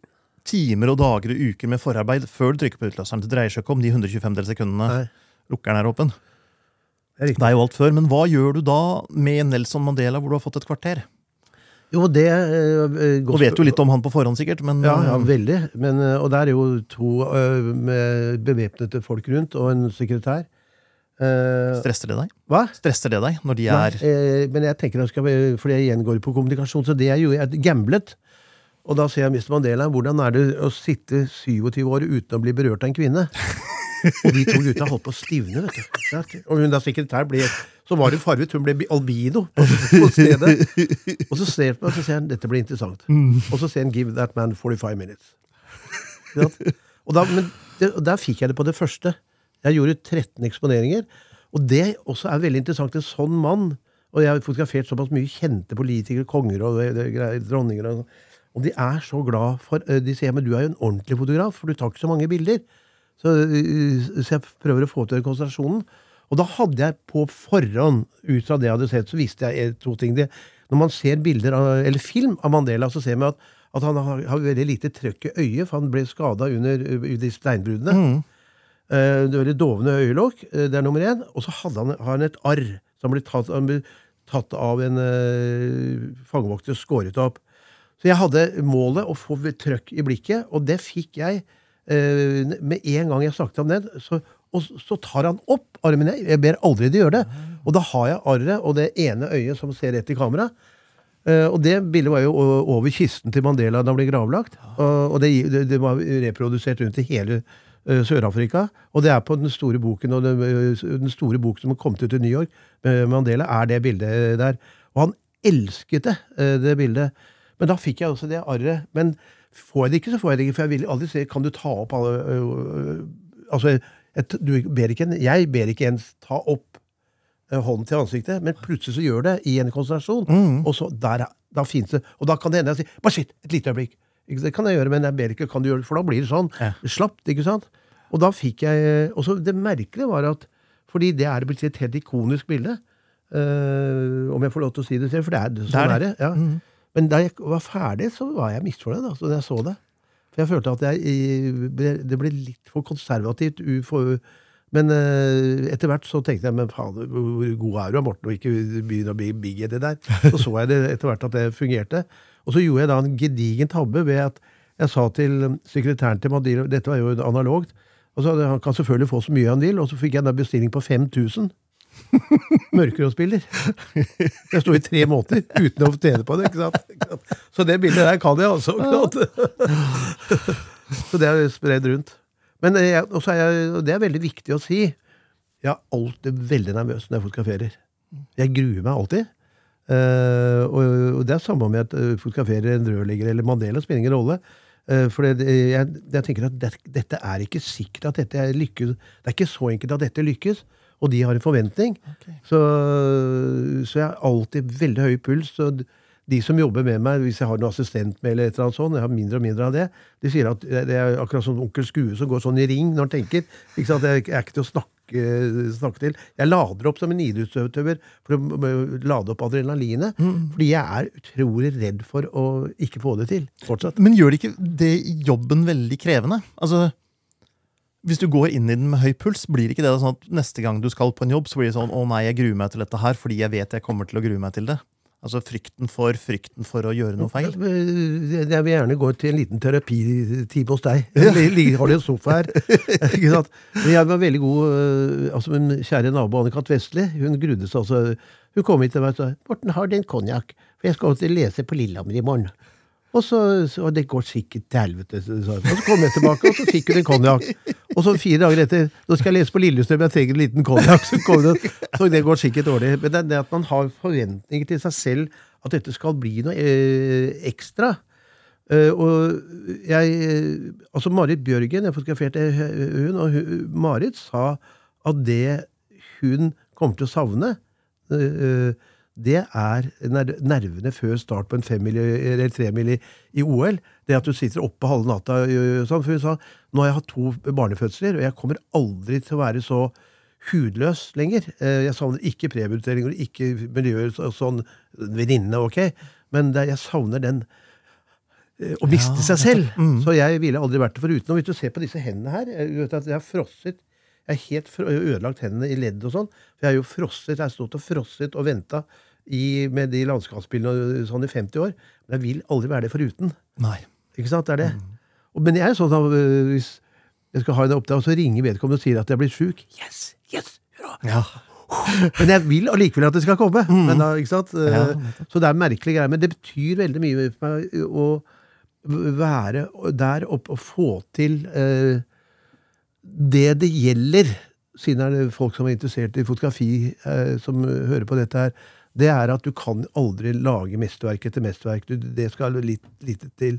timer og dager og uker med forarbeid før du trykker på utløseren. Det dreier seg ikke om de 125 del sekundene Nei, lukkeren er åpen. det er. Det er jo alt før. Men hva gjør du da med Nelson Mandela, hvor du har fått et kvarter? Jo, det eh, Du vet jo litt om han på forhånd, sikkert, men Ja, ja, eh, veldig. Men, eh, og der er jo to eh, bevæpnede folk rundt, og en sekretær. Eh, stresser det deg? hva? Stresser det deg når de Nei, er eh, men jeg tenker skal, fordi jeg igjen går på kommunikasjon, så det jeg gjorde, jeg gamblet. Og da ser jeg Mr. Mandela, hvordan er det å sitte 27 år uten å bli berørt av en kvinne? Og de to gutta holdt på å stivne, vet du. Og hun da sekretær ble Så var hun farvet, hun ble albino på, på stedet. Og så ser han på meg, og så sier han dette blir interessant. Og så ser han 'give that man 45 minutes'. Og da, men det, og der fikk jeg det på det første. Jeg gjorde 13 eksponeringer. Og det også er veldig interessant. En sånn mann Og jeg har fotografert såpass mye kjente politikere, konger og dronninger. Og, sånn. og de er så glad for eh, De sier men du er jo en ordentlig fotograf, for du tar ikke så mange bilder. Så, eh, så jeg prøver å få til konsentrasjonen. Og da hadde jeg på forhånd, ut fra det jeg hadde sett, så visste jeg eh, to ting. Det, når man ser bilder av, eller film av Mandela, så ser man at, at han har, har veldig lite trøkk i øyet, for han ble skada under, under de steinbruddene. Mm. Uh, det var litt dovne øyelokk, uh, det er nummer én. Og så hadde han, har han et arr som ble tatt, han ble tatt av en uh, fangevokter og skåret opp. Så jeg hadde målet å få trøkk i blikket, og det fikk jeg eh, med en gang jeg snakket om ned, Så, og så tar han opp armen. Jeg ber aldri de gjøre det. Og da har jeg arret og det ene øyet som ser rett i kamera. Eh, og det bildet var jo over kisten til Mandela da han ble gravlagt. Og, det, det, var reprodusert rundt i hele eh, Sør-Afrika. Og det er på den store boken og den, eh, store boken som har kommet ut i New York Mandela, er det bildet der. Og han elsket det, eh, det bildet. Men da fikk jeg også det arret. Men får jeg det ikke, så får jeg det ikke. For jeg vil aldri se Kan du ta opp alle øh, Altså, jeg, du ber ikke, jeg ber ikke ens ta opp øh, hånden til ansiktet, men plutselig så gjør det i en konsentrasjon. Og så der, er- da finnes det Og da kan det hende jeg sier Bare sitt et lite øyeblikk. Ikke, det kan jeg gjøre, men jeg ber ikke. Kan du gjøre det? For da blir det sånn. Ja. Slapt, ikke sant? Og da fikk jeg Og så det merkelige var at Fordi det er blitt et helt ikonisk bilde. øh, om jeg får lov til å si det selv, for det er, sånn det er det. Ja. Men da jeg var ferdig, så var jeg misfornøyd altså, da jeg så det. For jeg følte at jeg, det ble litt for konservativt. u- men eh, etter hvert så tenkte jeg men faen, hvor god er du, Morten, og ikke begynne å bli big i det der. Så så jeg det etter hvert at det fungerte. Og så gjorde jeg da en gedigen tabbe ved at jeg sa til sekretæren til Madiro Dette var jo analogt. Og så Han kan selvfølgelig få så mye han vil, og så fikk jeg en bestilling på 5000 mørkerådsbilder. Jeg sto i tre måneder uten å tjene på det. ikke sant? Så det bildet der kan jeg altså. Så det er spredd rundt. Men jeg, er jeg, og det er veldig viktig å si, jeg er alltid veldig nervøs når jeg fotograferer. Jeg gruer meg alltid. Uh, og, og det er samme om jeg eh, fotograferer en rørlegger eller Mandela, spiller ingen rolle. Uh, for det, jeg, jeg tenker at det, dette er ikke sikkert at dette lykkes. Det er ikke så enkelt at dette lykkes. Og de har en forventning. Så, så jeg har alltid veldig høy puls. Og de som jobber med meg, hvis jeg har noen assistent med, eller et eller annet sånt, jeg har mindre og mindre av det, de sier at det er akkurat som onkel Skue som går sånn i ring når han tenker. Ikke sant? Jeg er ikke til å snakke, snakke til. Jeg lader opp som en idrettsutøver for å lade opp adrenalinet. Fordi jeg er utrolig redd for å ikke få det til. Fortsatt. Men gjør det ikke det jobben veldig krevende? Altså, hvis du går inn i den med høy puls, blir ikke det sånn at neste gang du skal på en jobb, så blir det sånn 'Å nei, jeg gruer meg til dette her fordi jeg vet jeg kommer til å grue meg til det'? Altså frykten for frykten for å gjøre noe feil? Jeg vil gjerne gå til en liten terapitime hos deg. Li- Har du en sofa her? Ikke sant? Men jeg var veldig god øh, altså Min kjære nabo Anne-Kat. Vestli hun grudde seg altså. Hun kom hit til meg og sa 'Morten, har du en konjakk? For jeg skal til lese på Lillehammer i morgen'. Og så, så det går sikkert til helvete. Og så kom jeg tilbake, og så fikk hun en konjakk. Og så fire dager etter nå skal jeg lese på Lillestrøm, jeg trenger en liten konjakk. Så, så det går sikkert dårlig. Men det det at man har forventninger til seg selv at dette skal bli noe eh, ekstra. Uh, og jeg eh, Altså, Marit Bjørgen, jeg fotograferte hun, og hun, Marit sa at det hun kommer til å savne, eh, det er nervene før start på en femmil eller tremil i, i OL. Det at du sitter oppe halve natta. Sånn, for hun sa nå har jeg hatt to barnefødsler, og jeg kommer aldri til å være så hudløs lenger. Eh, Jeg savner ikke prebudteringer, ikke miljøer så- sånn venninnene, ok, men det, jeg savner den å miste seg selv. Så jeg ville aldri vært det foruten. Og hvis du ser på disse hendene her jeg har frosset Jeg har helt ødelagt hendene i ledd og sånn. For jeg har jo frosset, jeg har stått og frosset og venta med de landskapsbildene sånn i 50 år. Men jeg vil aldri være det foruten. Nei. Ikke sant? Det er det. Mm. men jeg er sånn at øh, hvis jeg skal ha en oppdag, så ringer vedkommende og sier at jeg er blitt sjuk. Yes! Yes! Hurra! Ja. Men jeg vil allikevel at det skal komme. Men da? Mm. Ja, Eh, så det er merkelige greier. Men det betyr veldig mye for meg å være der oppe og få til eh, det det gjelder, siden det er folk som er interessert i fotografi, eh, som hører på dette her, det er at du kan aldri lage mesterverk etter mesterverk. Du, det skal litt lite til.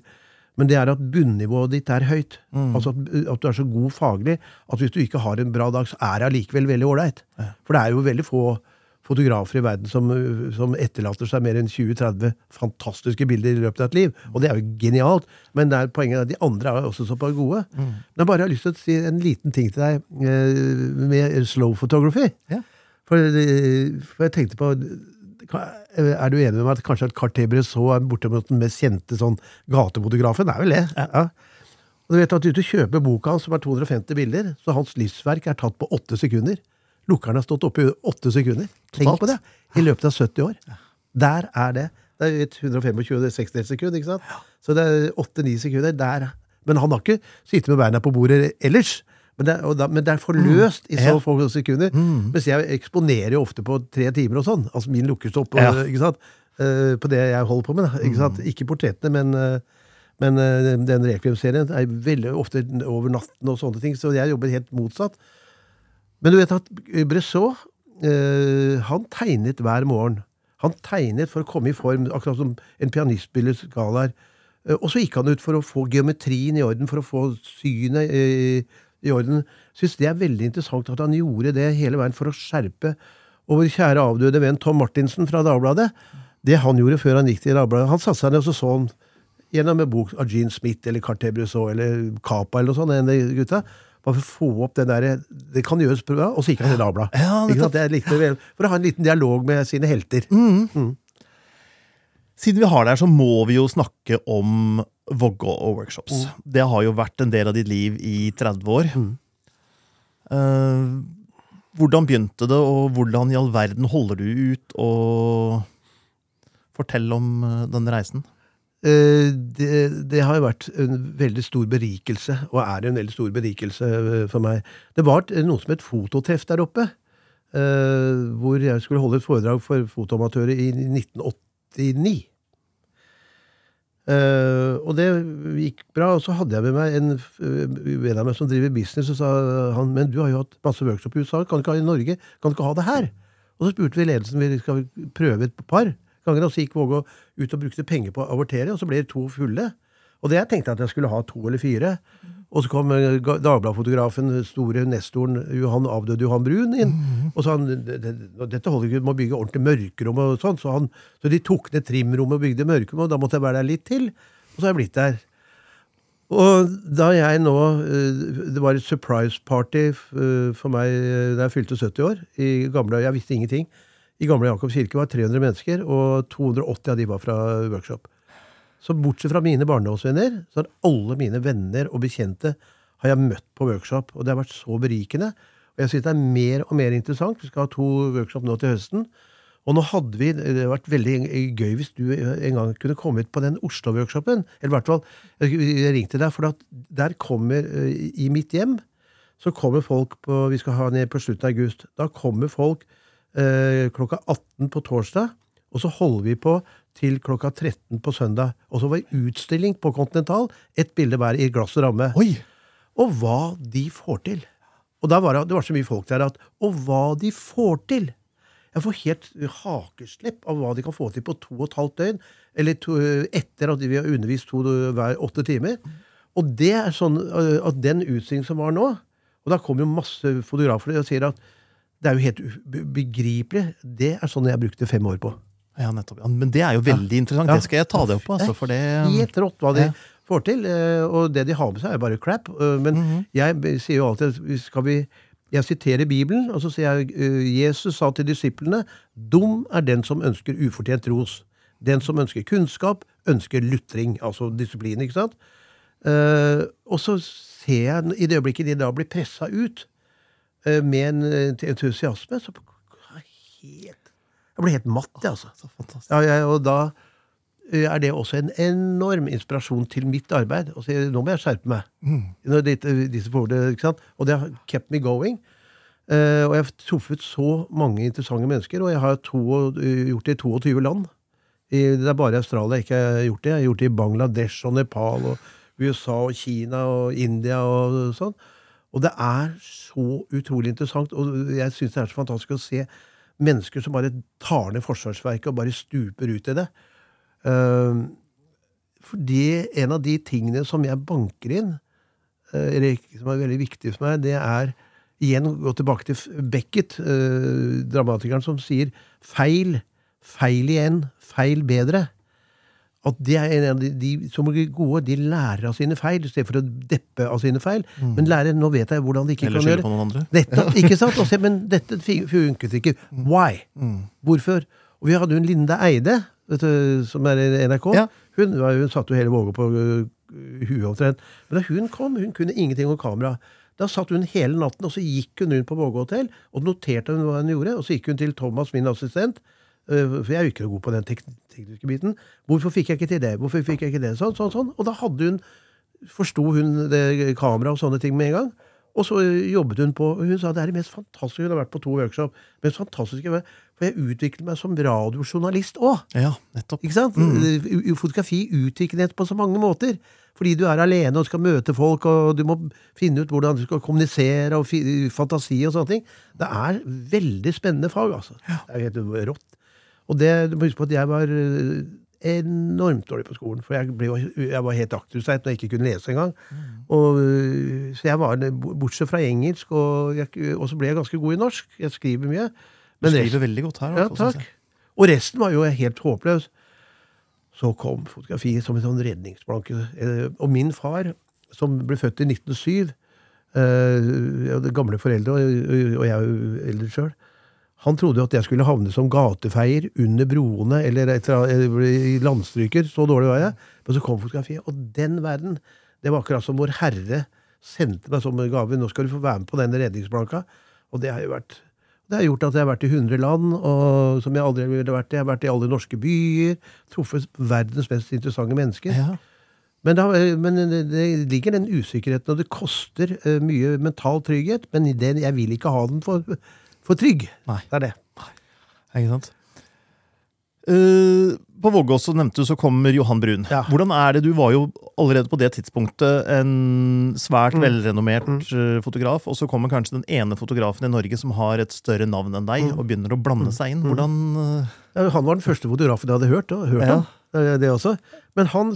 Men det er at bunnivået ditt er høyt. Altså at, at du er så god faglig at hvis du ikke har en bra dag, så er det allikevel veldig ålreit. For det er jo veldig få fotografer i verden som, som etterlater seg mer enn 20-30 fantastiske bilder i løpet av et liv. Og det er jo genialt, men det er poenget at de andre er også såpass gode. Men jeg bare har lyst til å si en liten ting til deg eh, med slow photography. Ja. For, eh, for jeg tenkte på Er du enig med meg at kanskje at Cartier Bresson er bortimot den mest kjente sånn gatefotografen? Det er vel det? Ja. Og du vet at du kjøper boka hans, som er 250 bilder, så hans livsverk er tatt på åtte sekunder. Lukkeren har stått oppe i åtte sekunder. Tenk på det! I løpet av 70 år. Der er det. Det er 125-60 sekunder, ikke sant? Så det er 8-9 sekunder. Der. Men han har ikke sittet med beina på bordet ellers. Men det, da, men det er forløst i så Ja. få sekunder. Mens jeg eksponerer jo ofte på tre timer og sånn. Altså min lukker står Ja. ikke sant? Uh, på det jeg holder på med. da, Ikke, sant? ikke portrettene, men, uh, men uh, den Requiem-serien er veldig ofte over natten og sånne ting, så jeg jobber helt motsatt. Men du vet at Bressot, eh, han tegnet hver morgen. Han tegnet for å komme i form, akkurat som en pianist spiller skalaer. Eh, Og så gikk han ut for å få geometrien i orden, for å få synet eh, i orden. Syns det er veldig interessant at han gjorde det hele veien for å skjerpe. Og vår kjære avdøde venn Tom Martinsen fra Dagbladet, det han gjorde før han gikk til Dagbladet Han satte seg ned og så så gjennom en bok av Gene Smith eller Carter Brusseau eller Capa eller noe sånt, en av de gutta. Bare for å få opp den der, Det kan gjøres bra, og så gikk han til Dagbladet. Ja, For å ha en liten dialog med sine helter. Siden vi har deg her, så må vi jo snakke om Vågå og workshops. Det har jo vært en del av ditt liv i 30 år. Uh, hvordan begynte det, og hvordan i all verden holder du ut? Og fortelle om den denne reisen. Eh, Det, det har vært en veldig stor berikelse, og er en veldig stor berikelse eh, for meg. Det var noe som het fototreff der oppe, eh, hvor jeg skulle holde et foredrag for fotoamatører i 1989. Eh, og det gikk bra, og så hadde jeg med meg en venn av meg som driver business, og sa han men du har jo hatt masse workshop i USA, kan du ikke ha i Norge? Kan du ikke ha det her? Og så spurte vi ledelsen vi skal prøve et par ganger, og så gikk Vågå ut og brukte penger på å abortere, og så ble det to fulle. Og det jeg tenkte at jeg skulle ha to eller fire. Og så kom eh, Dagbladet-fotografen, store nestoren Johan, avdøde Johan Brun inn. Og sa han "Det- det- dette holder ikke, du må bygge ordentlig mørkerom. og sånn. Så, han, så de tok ned trimrommet og bygde mørkerom, og da måtte jeg være der litt til. Og så har jeg blitt der. Og da jeg nå eh, Det var et surprise party eh, for meg da jeg fylte 70 år. I gamle, Jeg visste ingenting. I gamle Jakobs kirke var 300 mennesker, og 280 av de var fra workshop. Så bortsett fra mine barndomsvenner, så har alle mine venner og bekjente har jeg møtt på workshop. Og det har vært så berikende. Og jeg synes det er mer og mer interessant. Vi skal ha to workshop nå til høsten. Og nå hadde vi, Det hadde vært veldig gøy hvis du en gang kunne komme ut på den Oslo-workshopen. Eller i hvert fall, jeg ringte deg, for der kommer eh, I mitt hjem så kommer folk på Vi skal ha ned på slutten av august. Da kommer folk eh, klokka 18 på torsdag, og så holder vi på til klokka 13 på søndag. Og så var det utstilling på Continental. Ett bilde hver i glass og ramme. Oi! Og hva de får til. Og da var det, det var så mye folk der at Og hva de får til! Jeg får helt hakeslepp av hva de kan få til på to og et halvt døgn. Eller to, etter at vi har undervist to hver åtte timer. Og det er sånn øh, at den utstillingen som var nå Og da kommer jo masse fotografer og sier at det er jo helt ubegripelig. Det er sånn jeg brukte fem år på. Ja, nettopp. Men det er jo veldig interessant. Ja. Det skal jeg ta det opp på. Altså, for det, Helt rått hva de får til. eh, Og det de har med seg, er bare crap. Men Men -hmm. jeg sier jo alltid skal vi Jeg siterer Bibelen, og så sier jeg eh, Jesus sa til disiplene Dum er den som ønsker ufortjent ros. Den som ønsker kunnskap, ønsker lutring. Altså disiplin, ikke sant? Eh, og så ser jeg, i det øyeblikket de da blir pressa ut eh, med en eh, entusiasme, så helt, Jeg ble helt matt, jeg, altså. Så fantastisk. Ja, og da eh, er det også en enorm inspirasjon til mitt arbeid. Og så, nå må jeg skjerpe meg. Når dette- disse forholdene, ikke sant? Og det har kept me going. Uh, og jeg har truffet så mange interessante mennesker, og jeg har to, eh, gjort det i 22 land. I, det er bare i Australia jeg ikke har gjort det. Jeg har gjort det i Bangladesh og Nepal og USA og Kina og India og sånn. Og det er så utrolig interessant, og jeg syns det er så fantastisk å se mennesker som bare tar ned Forsvarsverket og bare stuper ut i det. Uh, fordi en av de tingene som jeg banker inn, eh, som er veldig viktig for meg, det er igjen å gå tilbake til Beckett, eh, dramatikeren, som sier feil, feil igjen, feil bedre. At det er en av de, de som er gode, de lærer av sine feil, i stedet for å deppe av sine feil. Men lærer, nå vet jeg hvordan de ikke Eller kan skylde gjøre på noen andre. Ikke sant? Og se, men dette funket ikke. Why? Hvorfor? Og vi hadde jo en Linda Eide, vet du, som er i NRK. Ja. Hun, var jo- hun satte jo hele Vågå på huet omtrent. Men da hun kom, hun kunne ingenting om kamera. Da satt hun hele natten, og så gikk hun rundt på Vågå hotell og noterte hun hva hun gjorde. Og så gikk hun til Thomas, min assistent, øh, for jeg er jo ikke god på den tekniske biten. Hvorfor fikk jeg ikke til det? Hvorfor fikk jeg ikke det? Sånn, sånn, sånn. Og da hadde hun forsto hun det kamera og sånne ting med en gang. Og så jobbet hun på Hun sa det er det mest fantastiske Hun har vært på to workshop. Mest fantastiske, For jeg utviklet meg som radiojournalist òg. Ja, nettopp. Ikke sant? Mm. Fotografi utviklet på så mange måter. Fordi du er alene og skal møte folk, og du må finne ut hvordan du skal kommunisere, og fantasi og sånne ting. Det er veldig spennende fag, altså. Det er helt rått. Og det, du må huske på at jeg var enormt dårlig på skolen. For jeg, ble, jeg var helt akterutseilt når jeg ikke kunne lese engang. Mm. Og, så jeg var, Bortsett fra engelsk, og, jeg, og, så ble jeg ganske god i norsk. Jeg skriver mye. Men du skriver resten, veldig godt her. Ja, takk. Og resten var jo helt håpløs. Så kom fotografiet som en sånn redningsplanke. Eh, og min far, som ble født i 1907, øh, gamle foreldre, og jeg er jo eldre sjøl, han trodde jo at jeg skulle havne som gatefeier under broene eller, i landstryker. Så dårlig var jeg. Men så kom fotografiet. Og den verden, det var akkurat som Vår Herre sendte meg som gave. Nå skal du få være med på den redningsplanka. Og det har jo vært det har gjort at jeg har vært i 100 land, og, som jeg aldri ville vært i. Jeg har vært i alle norske byer. Truffet verdens mest interessante mennesker. Ja. Men, da, men, det ligger den usikkerheten, og det koster uh, mye mental trygghet. Men den, jeg vil ikke ha den for for trygg. Nei. Det er det. Nei. Ikke sant? Uh, på Vågås så nevnte du så kommer Johan Brun. Ja. Hvordan er det, Du var jo allerede på det tidspunktet en svært mm. velrenommert mm. Eh, fotograf, og så kommer kanskje den ene fotografen i Norge som har et større navn enn deg, mm. og begynner å blande mm. seg inn. Hvordan uh... ja, Han var den første fotografen jeg hadde hørt, da, hørt ja. han, Det også. Men han,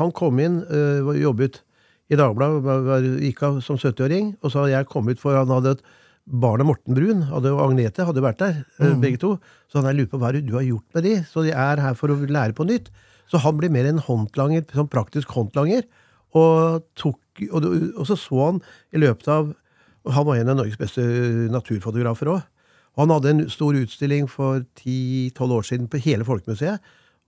han kom inn, uh, jobbet i Dagbladet, gikk av som 70-åring, og så hadde jeg kommet for han hadde et barna Morten Brun hadde, og Agnete hadde vært der, eh, mm. begge to. Så han lurer på hva du har gjort med de. Så de er her for å lære på nytt. Så han blir mer en håndlanger, sånn praktisk håndlanger. Og, tok, og, og, så så han i løpet av Han var en av Norges beste naturfotografer òg. Og han hadde en stor utstilling for 10-12 år siden på hele Folkemuseet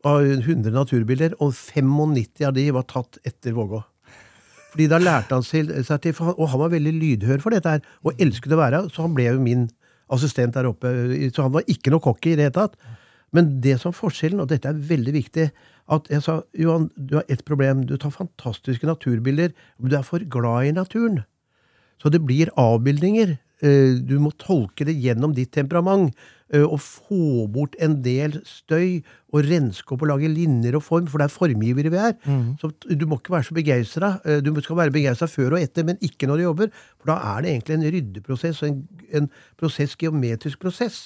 av 100 naturbilder, og 95 av de var tatt etter Vågå. Fordi da lærte han seg til Og han var veldig lydhør for dette her, og elsket å være Så han ble jo min assistent der oppe. Så han var ikke noe cocky i det hele tatt. Men det som forskjellen, og dette er veldig viktig, at jeg sa Johan, du har ett problem. Du tar fantastiske naturbilder, men du er for glad i naturen. Så det blir avbildninger. Eh, du må tolke det gjennom ditt temperament og få bort en del støy og renske opp og lage linjer og form, for det er formgivere vi er. Mm. Så du må ikke være så begeistra. Du skal være begeistra før og etter, men ikke når du jobber. For da er det egentlig en ryddeprosess, en, en prosess, geometrisk prosess.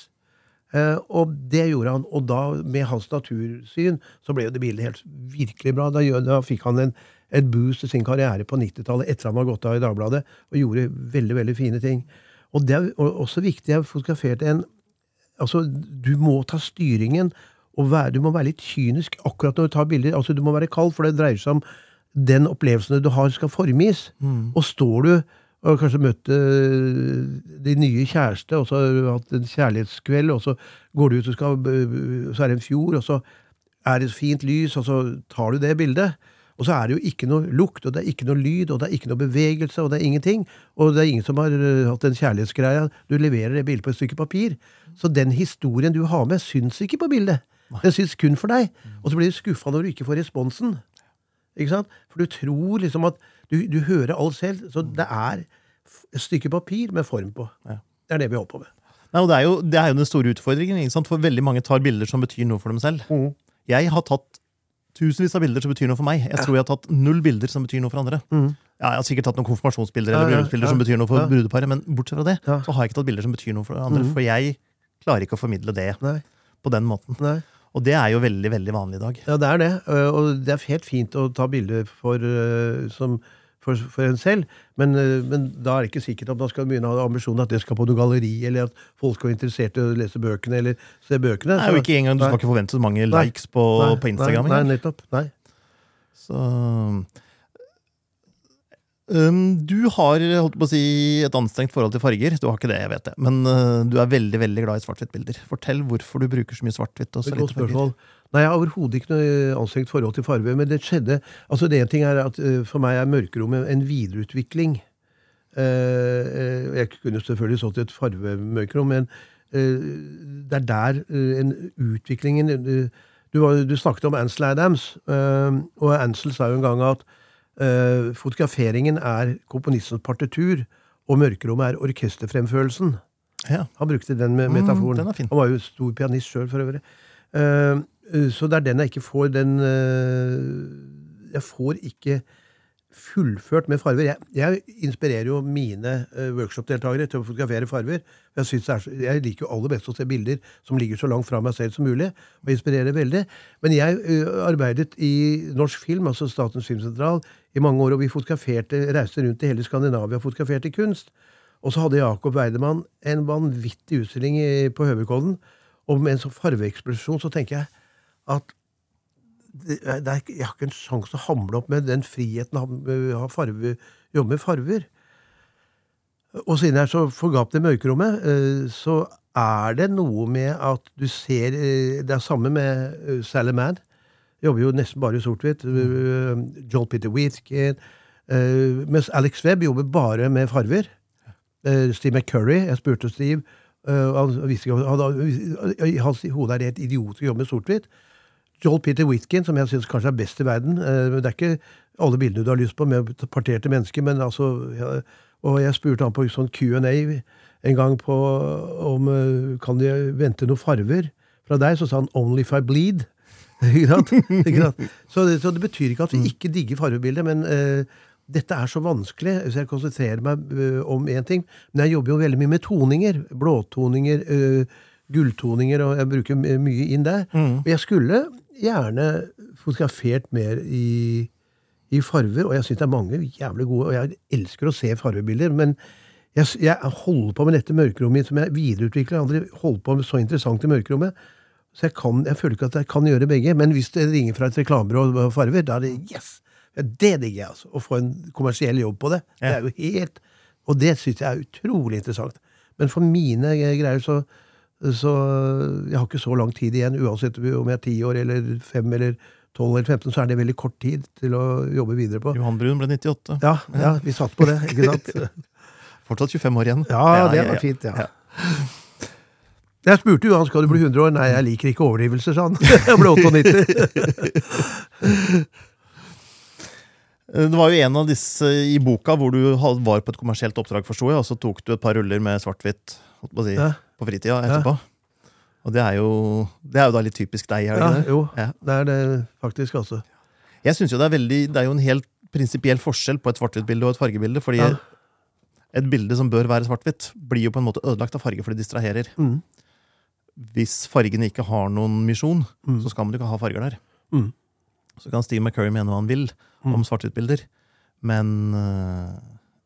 Uh, og det gjorde han. Og da, med hans natursyn, så ble jo det bildet helt virkelig bra. Da, da fikk han en, et boost i sin karriere på 90-tallet etter han var gått av i Dagbladet, og gjorde veldig veldig fine ting. Og det er også viktig. Jeg fotograferte en altså, Du må ta styringen, og være, du må være litt kynisk akkurat når du tar bilder. altså Du må være kald, for det dreier seg om den opplevelsen du har, skal formes. Mm. Og står du og kanskje møtt uh, din nye kjæreste, og så har du hatt en kjærlighetskveld, og så går du ut, og skal, så er det en fjord, og så er det fint lys, og så tar du det bildet. Og så er det jo ikke noe lukt, og det er ikke noe lyd, og det er ikke noe bevegelse, og det er ingenting. Og det er ingen som har uh, hatt en kjærlighetsgreie. Du leverer det bildet på et stykke papir. Så den historien du har med, syns ikke på bildet. Den syns kun for deg. Og så blir du skuffa når du ikke får responsen. Ikke sant? For du tror liksom at du, du hører alt selv. Så det er et stykke papir med form på. Det er det vi holder på med. Nei, og det er, jo, det er jo den store utfordringen. For veldig mange tar bilder som betyr noe for dem selv. Mm. Jeg har tatt tusenvis av bilder som betyr noe for meg. Jeg tror jeg har tatt null bilder som betyr noe for andre. Mm. Ja, jeg har sikkert tatt noen konfirmasjonsbilder eller bryllupsbilder som betyr noe for brudeparet, men bortsett fra det så har jeg ikke tatt bilder som betyr noe for andre. Mm. For jeg klarer ikke å formidle det Nei. på den måten. Nei. Og det er jo veldig veldig vanlig i dag. Ja, det er det. Og det er helt fint å ta bilder for, som for, for en selv. Men, eh, men, da er det ikke sikkert at man skal begynne å ha ambisjonen at det skal på noe galleri, eller at folk skal være interessert i å lese bøkene eller se bøkene. Nei, jo ikke engang, Du skal ikke forvente så mange likes på, nei, på Instagram. Nei, nei, nettopp. Nei. Så Um, du har holdt på å si, et anstrengt forhold til farger. Du har ikke det, jeg vet det. Men uh, du er veldig veldig glad i svart-hvitt-bilder. Fortell hvorfor du bruker så mye svart-hvitt. og så lite farger. spørsmål. Nei, Jeg har overhodet ikke noe anstrengt forhold til farve. Men det skjedde altså det ene ting er at eh, For meg er mørkerommet en videreutvikling. Eh, eh, jeg kunne selvfølgelig stått i et farvemørkerom, men det er der en utviklingen du, du snakket om Ansel Adams, og Ansel sa jo en gang at fotograferingen er komponistens partitur, og mørkerommet er orkesterfremførelsen. Ja. Han brukte den metaforen. metaforen. den. Han var jo stor pianist sjøl, for øvrig. Eh, eh, så det er den jeg ikke får den eh, Jeg får ikke fullført med farver. Jeg, jeg inspirerer jo mine uh, workshop-deltakere til å fotografere farver. Jeg, jeg liker jo aller best å se bilder som ligger så langt fra meg selv som mulig, og inspirerer veldig. Men jeg eh, arbeidet i Norsk Film, altså Statens filmsentral, i mange år, og vi fotograferte, reiste rundt i hele Skandinavia og fotograferte kunst. Og så hadde Jakob Weidemann en vanvittig utstilling på Høvikollen. Og med en sånn farveeksplosjon så tenker jeg at det, er- det er, jeg har ikke en sjanse til å hamle opp med den friheten å ha- ha farve, jobbe med farver. Og siden jeg er så forgapt i mørkerommet, eh, så er det noe med at du ser eh, Det er samme med eh, Sally Mann. Jobber jo nesten bare i sort-hvitt. Eh, Joel Peter Wheatkin. eh, Mens Alex Webb jobber bare med farver. Eh, Steve McCurry, jeg spurte Steve eh, han visste ikke, han, hans hode er helt idiotisk å jobbe med sort-hvitt. Joel Peter Whitkin, som jeg syns kanskje er best i verden. eh, Det er ikke alle bildene du har lyst på med parterte mennesker, men altså Og jeg spurte han på sånn Q&A en gang på om eh, kan de vente noen farver fra deg, så sa han 'only if I bleed'. Så, det, så det betyr ikke at vi ikke digger fargebildet, men uh, dette er så vanskelig, så jeg konsentrerer meg uh, om én ting. Men jeg jobber jo veldig mye med toninger. Blåtoninger, eh, gulltoninger, og jeg bruker mye inn der. Og jeg skulle gjerne fotografert mer i, i farver, og jeg syns det er mange jævlig gode, og jeg elsker å se farvebilder, men jeg, jeg holder på med dette mørkerommet som jeg videreutvikler. Aldri holdt på med så interessant i mørkerommet. Så jeg, kan, jeg føler ikke at jeg kan gjøre begge, men hvis det ringer fra et reklamebyrå og farver, da er det yes! Ja, det digger jeg, altså. Å få en kommersiell jobb på det. Det er jo helt Og det syns jeg er utrolig interessant. Men for mine greier så så jeg har ikke så lang tid igjen, uansett om jeg er 10 år eller 5 eller 12 eller 15, så er det veldig kort tid til å jobbe videre på. Johan Brun ble 98. Ja, ja vi satt på det, ikke sant? Fortsatt 25 år igjen. Ja, det var fint, ja. Jeg spurte jo han skal du bli 100 år. Nei, jeg liker ikke overdrivelser, sa han. Jeg ble 98. Eh, Det var jo en av disse i boka hvor du var på et kommersielt oppdrag, forsto jeg, og så tok du et par ruller med svart-hvitt si, Ja. På fritida etterpå. Og det er, jo, det er jo da litt typisk deg, er det Ja, det? jo, Ja. det er det faktisk, altså. Jeg synes jo det er veldig Det er jo en helt prinsipiell forskjell på et svart-hvitt-bilde og et fargebilde. Fordi Ja. et bilde som bør være svart-hvitt, blir jo på en måte ødelagt av farge, for det distraherer. Mm. Hvis fargene ikke har noen misjon, Mm. så skal man jo ikke ha farger der. Mm. Så kan Steve McCurry mene hva han vil Mm. om svart-hvitt-bilder, men, øh,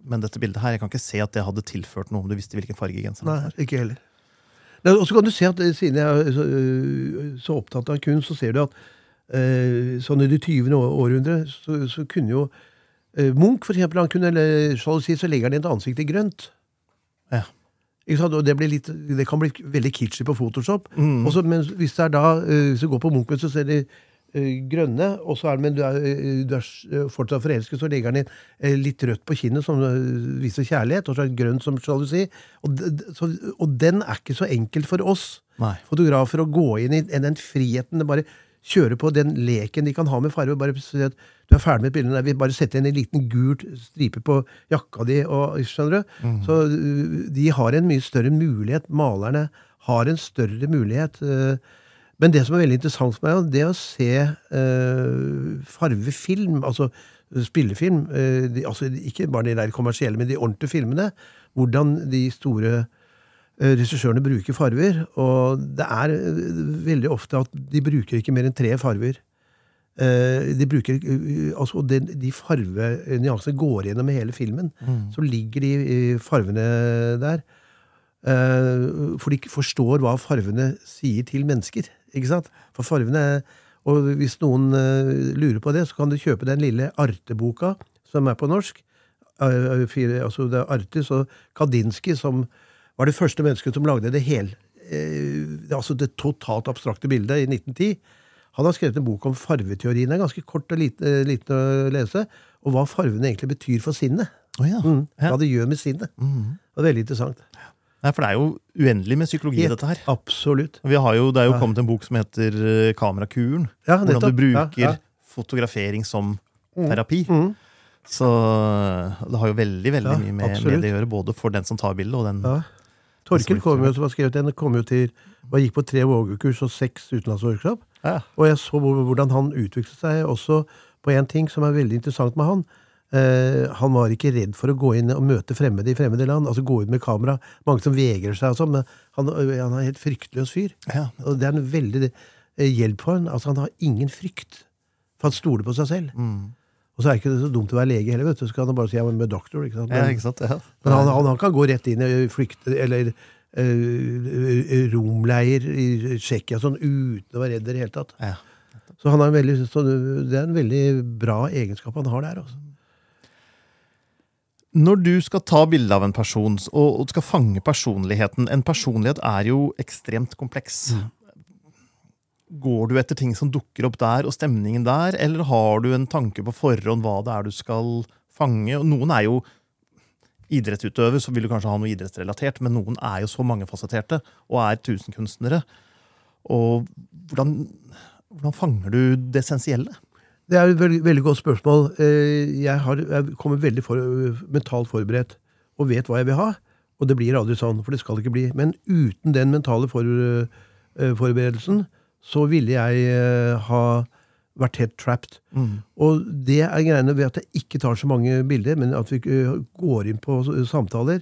men dette bildet her, jeg kan ikke se at det hadde tilført noe om du visste hvilken farge genseren Nei, var. ikke heller. Og så kan du se at eh, siden jeg er så, øh, så opptatt av kunst, så ser du at eh, sånn i det 20. år- århundre så, så kunne jo eh, Munch, for eksempel, han kunne, eller si, så legger han et ansikt i grønt. Ja. Og det, blir litt, det kan bli veldig kitschy på Photoshop. Mm. Også, men hvis det er da, eh, hvis du går på Munch, så ser de eh, grønne, og så er det, men du er, eh, du er eh, fortsatt forelsket, så legger han inn eh, litt rødt på kinnet, som eh, viser kjærlighet, og så er det grønt som sjalusi. Og, så- og den er ikke så enkel for oss Nei. fotografer å gå inn i den friheten. det bare kjøre på den leken de kan ha med farge. bare si at Du er ferdig med et bilde, vi bare setter inn en liten gult stripe på jakka di. Og, skjønner du? Så uh, de har en mye større mulighet. Malerne har en større mulighet. uh, men det som er veldig interessant for meg, det er å se uh, farvefilm, altså spillefilm. uh, de, altså Ikke bare de der kommersielle, men de ordentlige filmene. Hvordan de store eh, regissørene bruker farver. Og det er eh, veldig ofte at de bruker ikke mer enn tre farver. Eh, De bruker, eh, altså, de, de farvenyansene går gjennom hele filmen. Så ligger de eh, farvene der. Eh, For de ikke forstår hva farvene sier til mennesker. Ikke sant? For farvene Og hvis noen eh, lurer på det, så kan du kjøpe den lille Arte-boka som er på norsk. altså det er Artis og Kadinski som var det første mennesket som lagde det hele eh, det- altså det totalt abstrakte bildet i 1910. Han har skrevet en bok om farveteorien. Det er ganske kort og lite, eh, liten å lese. Og hva farvene egentlig betyr for sinnet. Oh, ja. Mm. Hva det gjør med sinnet. Mm. Det er veldig interessant. Nei, for det er jo uendelig med psykologi i dette her. Absolutt. Vi har jo, det er jo kommet en bok som heter eh, Kamerakuren. Ja, Hvordan du bruker Ja, ja. fotografering som terapi. Mhm. Så det har jo veldig veldig mye med, med det å gjøre, både for den som tar bildet, og den Ja. Torkel kom jo, som har skrevet den, kom jo til og gikk på tre vågekurs og seks utenlandsworkshop. Ja. Og jeg så hvordan han utviklet seg også på en ting som er veldig interessant med han. Eh, han var ikke redd for å gå inn og møte fremmede i fremmede land. altså Gå ut med kamera. Mange som vegrer seg og sånn, men han, han er helt fryktløs fyr. Ja. Og det er en veldig eh, hjelp for han. Altså Han har ingen frykt. For han stoler på seg selv. Mm. Og så er det ikke så dumt å være lege heller, vet du. Så kan han bare si I'm med doktor. Ikke sant? ja, Men, ikke sant? Ja. men han, han, kan gå rett inn i flykte, eller uh, romleir i Tsjekkia sånn uten å være redd i det hele tatt. Ja. Så, han er veldig, så det er en veldig bra egenskap han har der. Altså. Når du skal ta bilde av en person og, og skal fange personligheten En personlighet er jo ekstremt kompleks. Går du etter ting som dukker opp der, og stemningen der, eller har du en tanke på forhånd hva det er du skal fange? Og noen er jo idrettsutøver, så vil du kanskje ha noe idrettsrelatert, men noen er jo så mangefasetterte og er tusenkunstnere. Og hvordan, hvordan fanger du det essensielle? Det er et veldig, veldig godt spørsmål. Eh, Jeg, har, jeg kommer veldig for, mentalt forberedt og vet hva jeg vil ha. Og det blir aldri sånn, for det skal det ikke bli. Men uten den mentale for, eh, forberedelsen så ville jeg eh, ha vært helt trapped. Og det er greiene ved at jeg ikke tar så mange bilder, men at vi går inn på samtaler.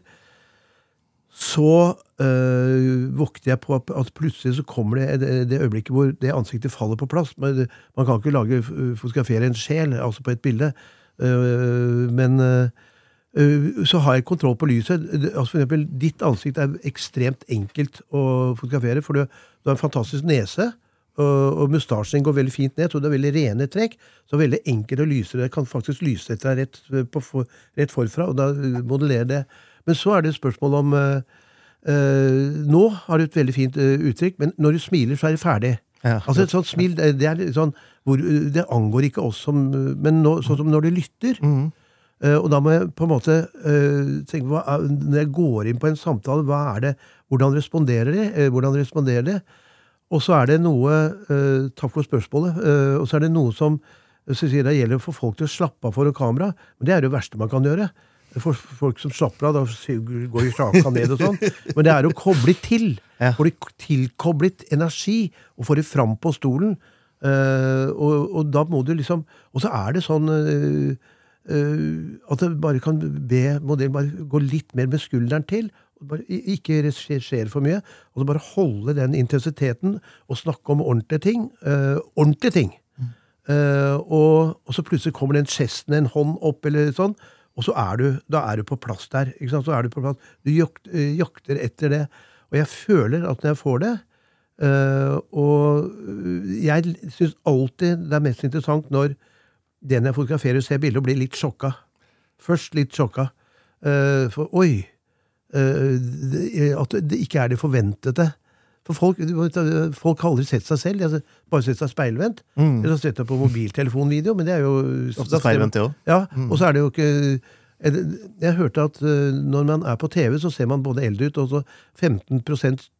Så øh, våkner jeg på at- plutselig så kommer det det, det øyeblikket hvor det ansiktet faller på plass. Man, Man kan ikke lage, fotografere en sjel altså på et bilde. Øh, men øh, så har jeg kontroll på lyset. Altså for eksempel, ditt ansikt er ekstremt enkelt å fotografere, for du, du har en fantastisk nese. Og, mustasjen går veldig fint ned, så det er veldig rene trekk. Så veldig enkelt å lyse det. Kan faktisk lyse etter deg rett, rett forfra, og da modellerer det. Men så er det et spørsmål om eh, eh, Nå har du et veldig fint eh, uttrykk, men når du smiler, så er det ferdig. Ja. Altså Et sånt smil det, er litt sånn hvor, Det angår ikke oss som Men nå, sånn som når du lytter. Mm. Uh, og da må jeg på en måte uh, tenke hva Når jeg går inn på en samtale, hva er det, hvordan responderer de? Uh, hvordan responderer de? Og så er det noe Takk for spørsmålet. og så er det noe som så sier det gjelder å få folk til å slappe av foran kamera. Men det er det verste man kan gjøre. For folk som slapper av, da går jo sjaka ned og sånn. Men det er å koble til. Ja. Får de tilkoblet energi, og får det fram på stolen. Uh, og, og da må du liksom Og så er det sånn uh, uh, at det bare kan be modellen bare gå litt mer med skulderen til. Bare, ikke regissere for mye. Og så bare holde den intensiteten og snakke om ordentlige ting. ordentlige ting. Eh, og, og så plutselig kommer den gesten, en hånd opp, eller sånn, og så er du, da er du på plass der. ikke sant? Så er Du på plass. Du jakt, eh, jakter etter det. Og jeg føler at når jeg får det øh, Og eh, jeg syns alltid det er mest interessant når den jeg fotograferer, ser bildet og blir litt sjokka. Først litt sjokka. Øh, for oi! Øh, at det ikke er det forventede. For folk, folk har aldri sett seg selv. De har bare sett seg speilvendt. Mm. Eller sett deg på mobiltelefonvideo, men det er jo Ofte speilvendt, det òg. Ja, og så er det jo ikke er Jeg hørte at eh, når man er på TV, så ser man både eldre ut og så 15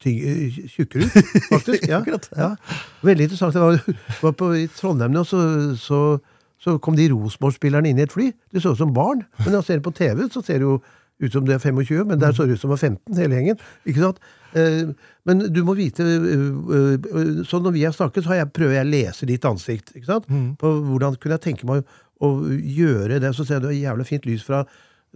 ty eh, tjukkere ut, faktisk. Ja, ja. Veldig interessant. Jeg var, var på, i Trondheim nå, så, så, så kom de Rosenborg-spillerne inn i et fly. De så ut som barn. Men når jeg ser det på TV, så ser det jo ut som det er 25, men der så det ut som de var 15, hele gjengen. Ikke sant? Men du må vite eh, eh, Så når vi har snakket, så har jeg, prøver jeg å lese ditt ansikt. Ikke sant? På hvordan kunne jeg tenke meg å gjøre det. Så ser du jævlig fint lys fra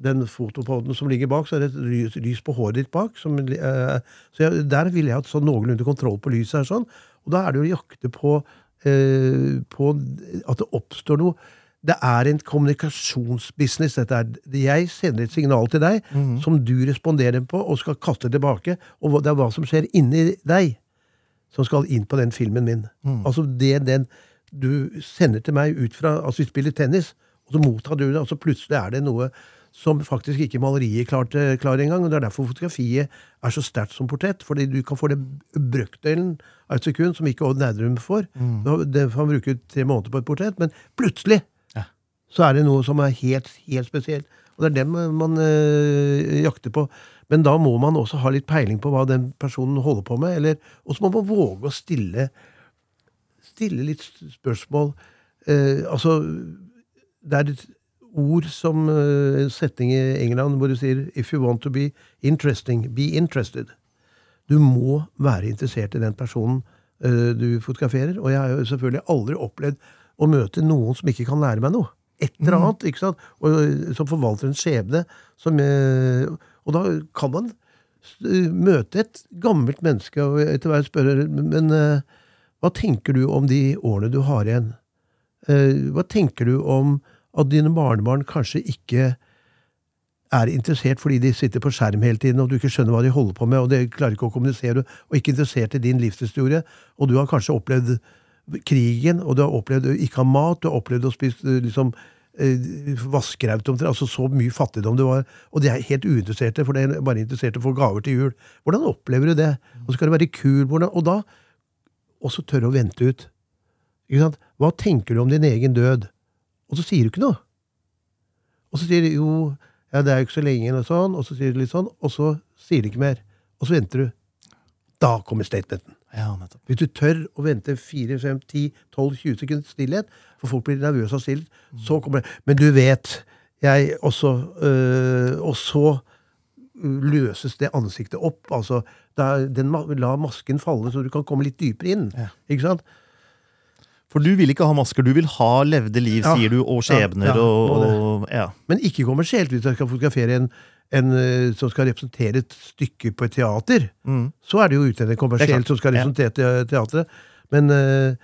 den fotopoden som ligger bak, så er det et lys, lys på håret ditt bak. Som, så jeg, der ville jeg hatt sånn noenlunde kontroll på lyset. her sånn, Og da er det å jakte på, på at det oppstår noe Det er en kommunikasjonsbusiness. dette er. Jeg sender et signal til deg som du responderer på og skal kaste tilbake. Og det er hva som skjer inni deg, som skal inn på den filmen min. Altså det den du sender til meg ut fra Altså vi spiller tennis, og så mottar du det, og så plutselig er det noe som faktisk ikke maleriet klarte klarer engang. og Det er derfor fotografiet er så sterkt som portrett. fordi du kan få det brøkdelen av et sekund som ikke Odd Nerdrum får. Mm. Det får han bruke tre måneder på et portrett, men plutselig. Så er det noe som er helt, helt spesielt. Og det er den man, eh, jakter på. Men da må man også ha litt peiling på hva den personen holder på med. Og så må man våge å stille, stille litt spørsmål. Eh, altså, det er et ord som eh, en setning i England hvor du sier If you want to be interesting, be interested. Du må være interessert i den personen eh, du fotograferer. Og jeg har jo selvfølgelig aldri opplevd å møte noen som ikke kan lære meg noe. Et eller annet, ikke sant? Og, eh, som forvalter en skjebne. Som, eh, og da kan man eh, møte et gammelt menneske og etter hvert spørre Men hva tenker du om de årene du har igjen? Hva tenker du om at dine barnebarn kanskje ikke er interessert fordi de sitter på skjerm hele tiden, og du ikke skjønner hva de holder på med, og de klarer ikke å kommunisere, og ikke interessert i din livshistorie, og du har kanskje opplevd krigen, og du har opplevd å ikke ha mat, du har opplevd å spise liksom, vaskeraut vaskeраut omtrent, altså så mye fattigdom det var, og de er helt uinteresserte, for de er bare interessert å få gaver til jul. Hvordan opplever du det? Og så skal det være kul, hvordan, og da også tørre å vente ut. Ikke sant? Hva tenker du om din egen død? Og så sier du ikke noe. Og så sier de jo, ja, det er jo ikke så lenge, og sånn, og så sier de litt sånn, og så sier de ikke mer. Og så venter du. Da kommer statementen. Ja, nettopp. Hvis du tør å vente 4, 5, 10, 12, 20 sekunder stillhet, for folk blir nervøse av stillhet, så kommer det Men du vet, jeg også øh, Og så løses det ansiktet opp. altså da, den, La masken falle, så du kan komme litt dypere inn. Ja. Ikke sant? For du vil ikke ha masker, du vil ha levde liv, Ja. sier du, og skjebner Ja, ja, og, og. Men ikke kommersielt. Hvis jeg skal fotografere en, en øh, som skal representere et stykke på et teater, Mm. så er det jo utlending er kommersielt som skal representere te- teatret. Men uh,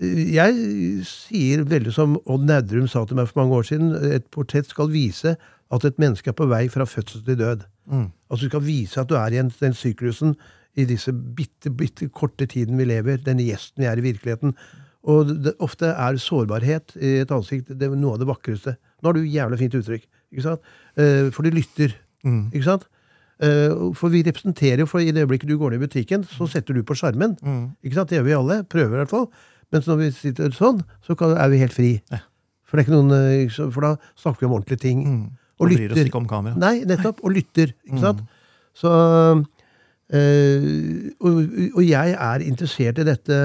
jeg sier veldig som Odd Nerdrum sa til meg for mange år siden, et portrett skal vise at et menneske er på vei fra fødsel til død. Mm. Altså Du skal vise at du er i en, den syklusen i disse bitte, bitte korte tiden vi lever, denne gjesten vi er i virkeligheten. Og det, ofte er sårbarhet i et ansikt det er noe av det vakreste. Nå har du jævla fint uttrykk, ikke sant? Eh, for de lytter, Mm. ikke sant? Eh, for vi representerer jo, for i det øyeblikket du går ned i butikken, så setter du på skjermen. Mm. Ikke sant? Det gjør vi alle. Prøver i hvert fall. Mens når vi sitter sånn, så er vi helt fri. Ja. For, noen, eh, for da snakker vi om ordentlige ting. Mm. Og Og bryr oss lytter. ikke om kamera. Nei, nettopp. Og lytter. Ikke sant? Mm. Så øh, og, og jeg er interessert i dette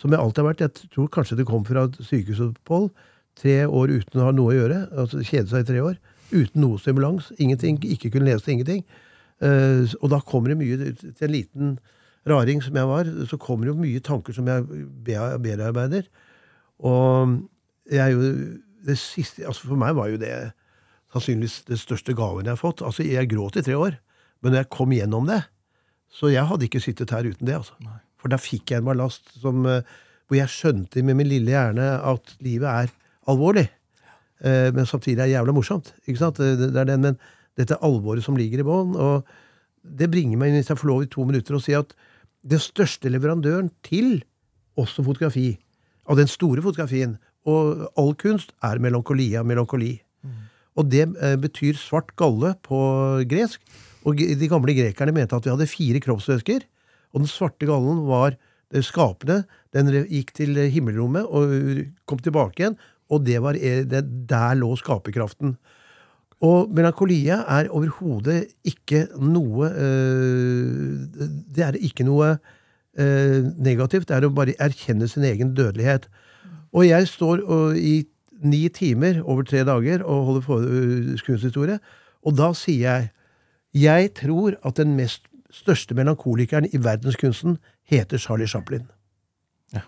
som jeg alltid har vært. Jeg tror kanskje det kom fra et sykehusopphold. Tre år uten å ha noe å gjøre. altså Kjede seg i tre år. Uten noe stimulans. Ingenting. Ikke kunne lese ingenting. Uh, og da kommer det mye Til en liten raring som jeg var, så kommer det jo mye tanker som jeg bea- bearbeider. Og jeg jo det siste altså For meg var jo det sannsynligvis det største gaven jeg har fått. Altså, Jeg gråt i tre år, men jeg kom gjennom det Så jeg hadde ikke sittet her uten det. altså. Nei. For da fikk jeg en ballast som, eh, hvor jeg skjønte med min lille hjerne at livet er alvorlig. Eh, men samtidig er det jævla morsomt. ikke sant? Det, det er den, men dette alvoret som ligger i bånn. Og det bringer meg inn, hvis jeg får lov i to minutter, å si at den største leverandøren til også fotografi, av den store fotografien, og all kunst, er melankolia, melankoli. Og det eh, betyr svart galle på gresk. Og de gamle grekerne mente at vi hadde fire kroppsvæsker. Og den svarte gallen var skapende. Den gikk til himmelrommet og kom tilbake igjen. Og det var, eh, det, der lå skaperkraften. Og melankolia er overhodet ikke noe øh, Det er ikke noe øh, negativt. Det er å bare erkjenne sin egen dødelighet. Og jeg står og, i ni timer over tre dager og holder for, øh, kunsthistorie, og da sier jeg jeg tror at den mest største melankolikeren i verdenskunsten heter Charlie Chaplin. Ja.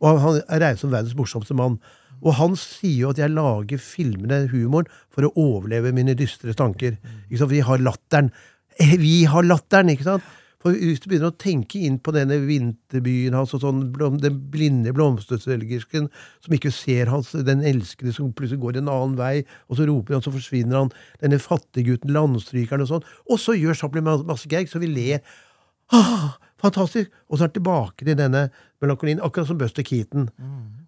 Og han er regnet som verdens morsomste mann. Og han sier jo at jeg lager filmene, humoren, for å overleve mine dystre tanker. Vi har latteren. Eh, Vi har latteren, ikke sant? For hvis du begynner å tenke inn på denne vinterbyen hans, og sånn, den blinde blomsterselgersken som ikke ser hans, den elskede som plutselig går en annen vei, og så roper han, så forsvinner han, denne fattiggutten, landstrykeren og sånn, og så gjør Chaplin ma- masse gag, så vi ler. Ah, fantastisk! Og så er han tilbake til denne melankolien, akkurat som Buster Keaton. Eh,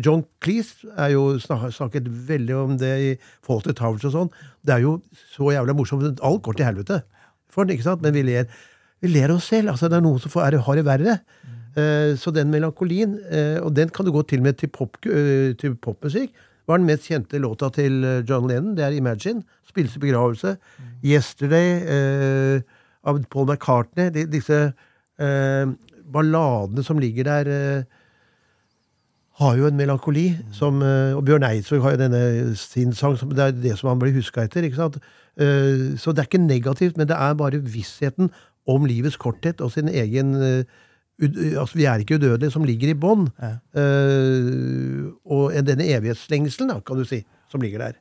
John Cleese er jo snakket veldig om det i Fawlty Towers og sånn. Det er jo så jævla morsomt. Alt går til helvete den? Men vi ler, vi ler oss selv. altså Det er noen som får, er, har det verre. Uh, så den melankolien, uh, og den kan du gå til med til, pop, uh, til popmusikk, var den mest kjente låta til eh, John Lennon. Det er Imagine. Spilles i begravelse. Yesterday eh, av Paul McCartney. De, disse eh, balladene som ligger der, eh, har jo en melankoli. Som, eh, og Bjørn Eidsvåg har jo denne sin sang. Som, det er det som han blir huska etter. ikke sant? Eh, så det er ikke negativt, men det er bare vissheten om livets korthet og sin egen eh, altså Vi er ikke udødelige, som ligger i bånn. Ja. Eh, og denne evighetslengselen, da, kan du si, som ligger der.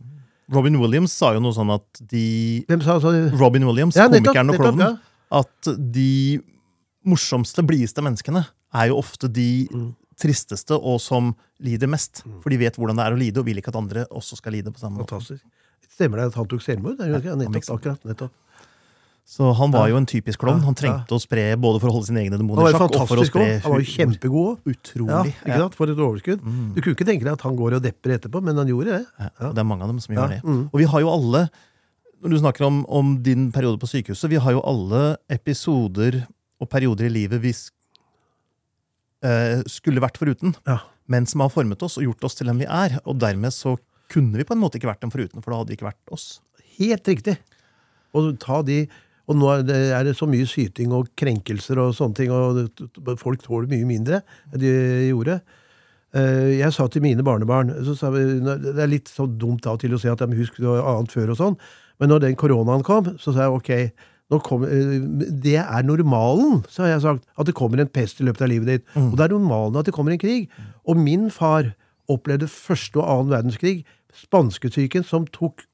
Robin Williams sa jo noe sånn at de Hvem sa det? Robin Williams, Ja, nettopp, komikeren og klovnen, ja. at de morsomste, blideste menneskene er jo ofte de Mm. Tristeste og som lider mest. For de vet hvordan det er å lide, og vil ikke at andre også skal lide på samme måte. Stemmer det at han tok selvmord? Han nettopp, akkurat, nettopp. Så han var jo en typisk klovn. Han trengte å spre både for å holde sine egne demoner i sjakk og for å spre. Han var jo kjempegod òg. Ja, Utrolig. ikke sant? For et overskudd. Mm. Du kunne ikke tenke deg at han går og depper etterpå, men han gjorde det. Ja, og det er mange av dem som Ja, gjør det. mm. Og vi har jo alle, når du snakker om, om din periode på sykehuset, vi har jo alle episoder og perioder i livet vi eh, skulle vært foruten, Ja. men som har formet oss og gjort oss til den vi er. Og dermed så kunne vi på en måte ikke vært dem foruten, for da hadde vi ikke vært oss. Helt riktig. Og ta de og nå er det, er det så mye syting og krenkelser og sånne ting, og folk tåler mye mindre enn de gjorde. Eh, Jeg sa til mine barnebarn så sa Det er litt så dumt av og til å si at de husker noe annet før og sånn, men når den koronaen kom, så sa jeg ok, kom, eh, det er normalen, så har jeg sagt, at det kommer en pest i løpet av livet ditt. Og det er normalen at det kommer en krig. Og min far opplevde første og annen verdenskrig, spanskesyken, som tok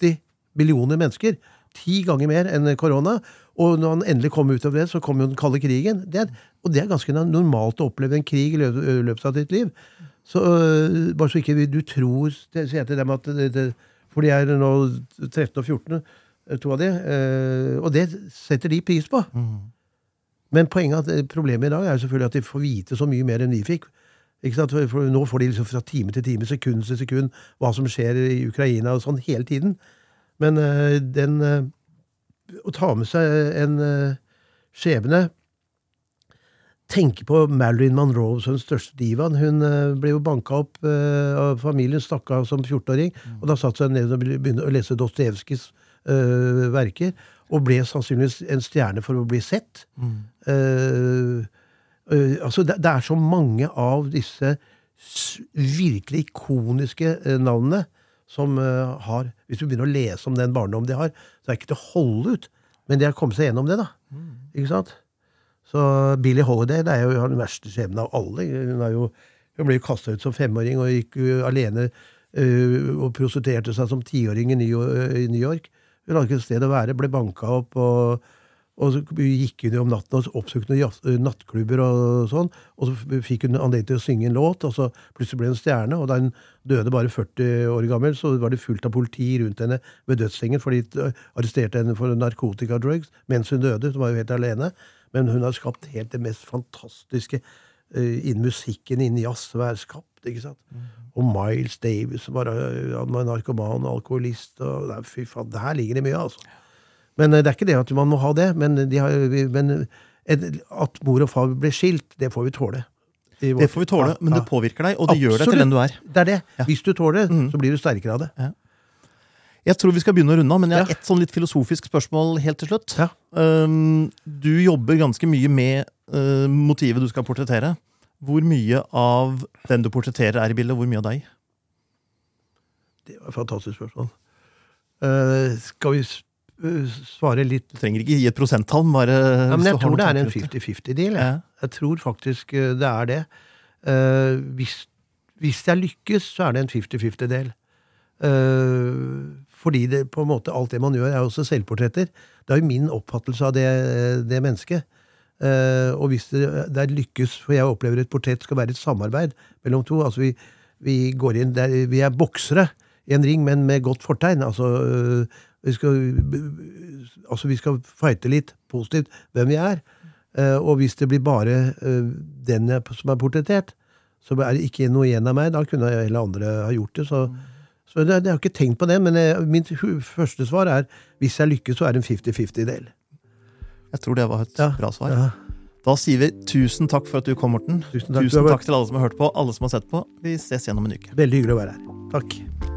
80 millioner mennesker. Ti ganger mer enn korona. Og når han endelig kom ut av det, så kom jo den kalde krigen. Det er, og det er ganske normalt å oppleve en krig i løpet av ditt liv. Så bare så ikke du tror sier jeg til dem at det, det, For de er nå 13 og 14, øh, to av de. øh, og det setter de pris på. Men poenget eh, problemet i dag er jo selvfølgelig at de får vite så mye mer enn vi fikk. For, nå får de liksom fra time til time, sekund til sekund, hva som skjer i Ukraina og sånn hele tiden. Men eh, den eh, Å ta med seg en eh, skjebne Tenke på Marilyn Monroe som den største divaen. Hun eh, ble jo banka opp eh, av familien, stakk av som 14-åring, og da satte seg ned og begynte å lese Dostojevskijs eh, verker, og ble sannsynligvis en stjerne for å bli sett. Mm. Uh, uh, altså det, det er så mange av disse virkelig ikoniske navnene som har Hvis du begynner å lese om den barndom de har, så er det ikke til å holde ut. Men de har kommet seg gjennom det, da. Ikke sant? Så Billie Holiday det er jo den verste skjebnen av alle. Hun, er jo, hun ble jo kasta ut som femåring og gikk alene og prostituerte seg som tiåring i New York. Hun hadde ikke et sted å være, ble banka opp, og, og så gikk hun om natten og oppsøkte noen eh, nattklubber og sånn. Og så fikk hun anledning til å synge en låt, og så plutselig ble hun stjerne. Og da hun døde bare 40 år gammel, så var det fullt av politi rundt henne ved dødssengen, for de eh, arresterte henne for narkotikadrugs mens hun døde. Hun var jo helt alene. Men hun har skapt helt det mest fantastiske innen musikken, innen jazz, som er skapt. ikke sant? Og Miles Davis, som var, eh, han var narkoman og alkoholist. og nei, Fy faen, der ligger det mye, altså. Men eh, det er ikke det at man må ha det. Men, de har, men eh, at mor og far ble skilt, det får vi tåle. Det får vi tåle, Ja, men det påvirker deg, og det gjør deg til den du er. Det er det. Hvis du tåler det, Mm. så blir du sterkere av det. Jeg tror vi skal begynne å runde av, men jeg har Ja. et sånn litt filosofisk spørsmål helt til slutt. Ja. Um, du jobber ganske mye med uh, motivet du skal portrettere. Hvor mye av den du portretterer, er i bildet, hvor mye av deg? Det var et fantastisk spørsmål. Uh, skal vi eh, svare litt Du trenger ikke gi et prosenttall. bare ja, men Jeg tror det er en tanker rundt det. 50-50-deal. Jeg. Ja. jeg tror faktisk det er det. Uh, hvis, hvis jeg lykkes, så er det en 50-50-del. Eh, fordi det, på en måte, alt det man gjør, er også selvportretter. Det er jo min oppfattelse av det, det mennesket. Uh, og hvis det, det lykkes, for jeg opplever et portrett skal være et samarbeid mellom to. altså Vi, vi går inn der, vi er boksere i en ring, men med godt fortegn. altså uh, vi skal, altså vi skal fighte litt positivt hvem vi er. Uh, og hvis det blir bare uh, den jeg- som er portrettert, så er det ikke noe igjen av meg. Da kunne hele andre ha gjort det. Så, det, jeg har ikke tenkt på det, men jeg, mitt første svar er hvis jeg lykkes, så er det en 50-50-del. Jeg tror det var et Ja, bra svar. Ja. Da sier vi tusen takk for at du kom, Morten. Tusen takk. Tusen takk til alle som har hørt på, alle som har sett på. Vi ses igjen om en uke. Veldig hyggelig å være her. Takk.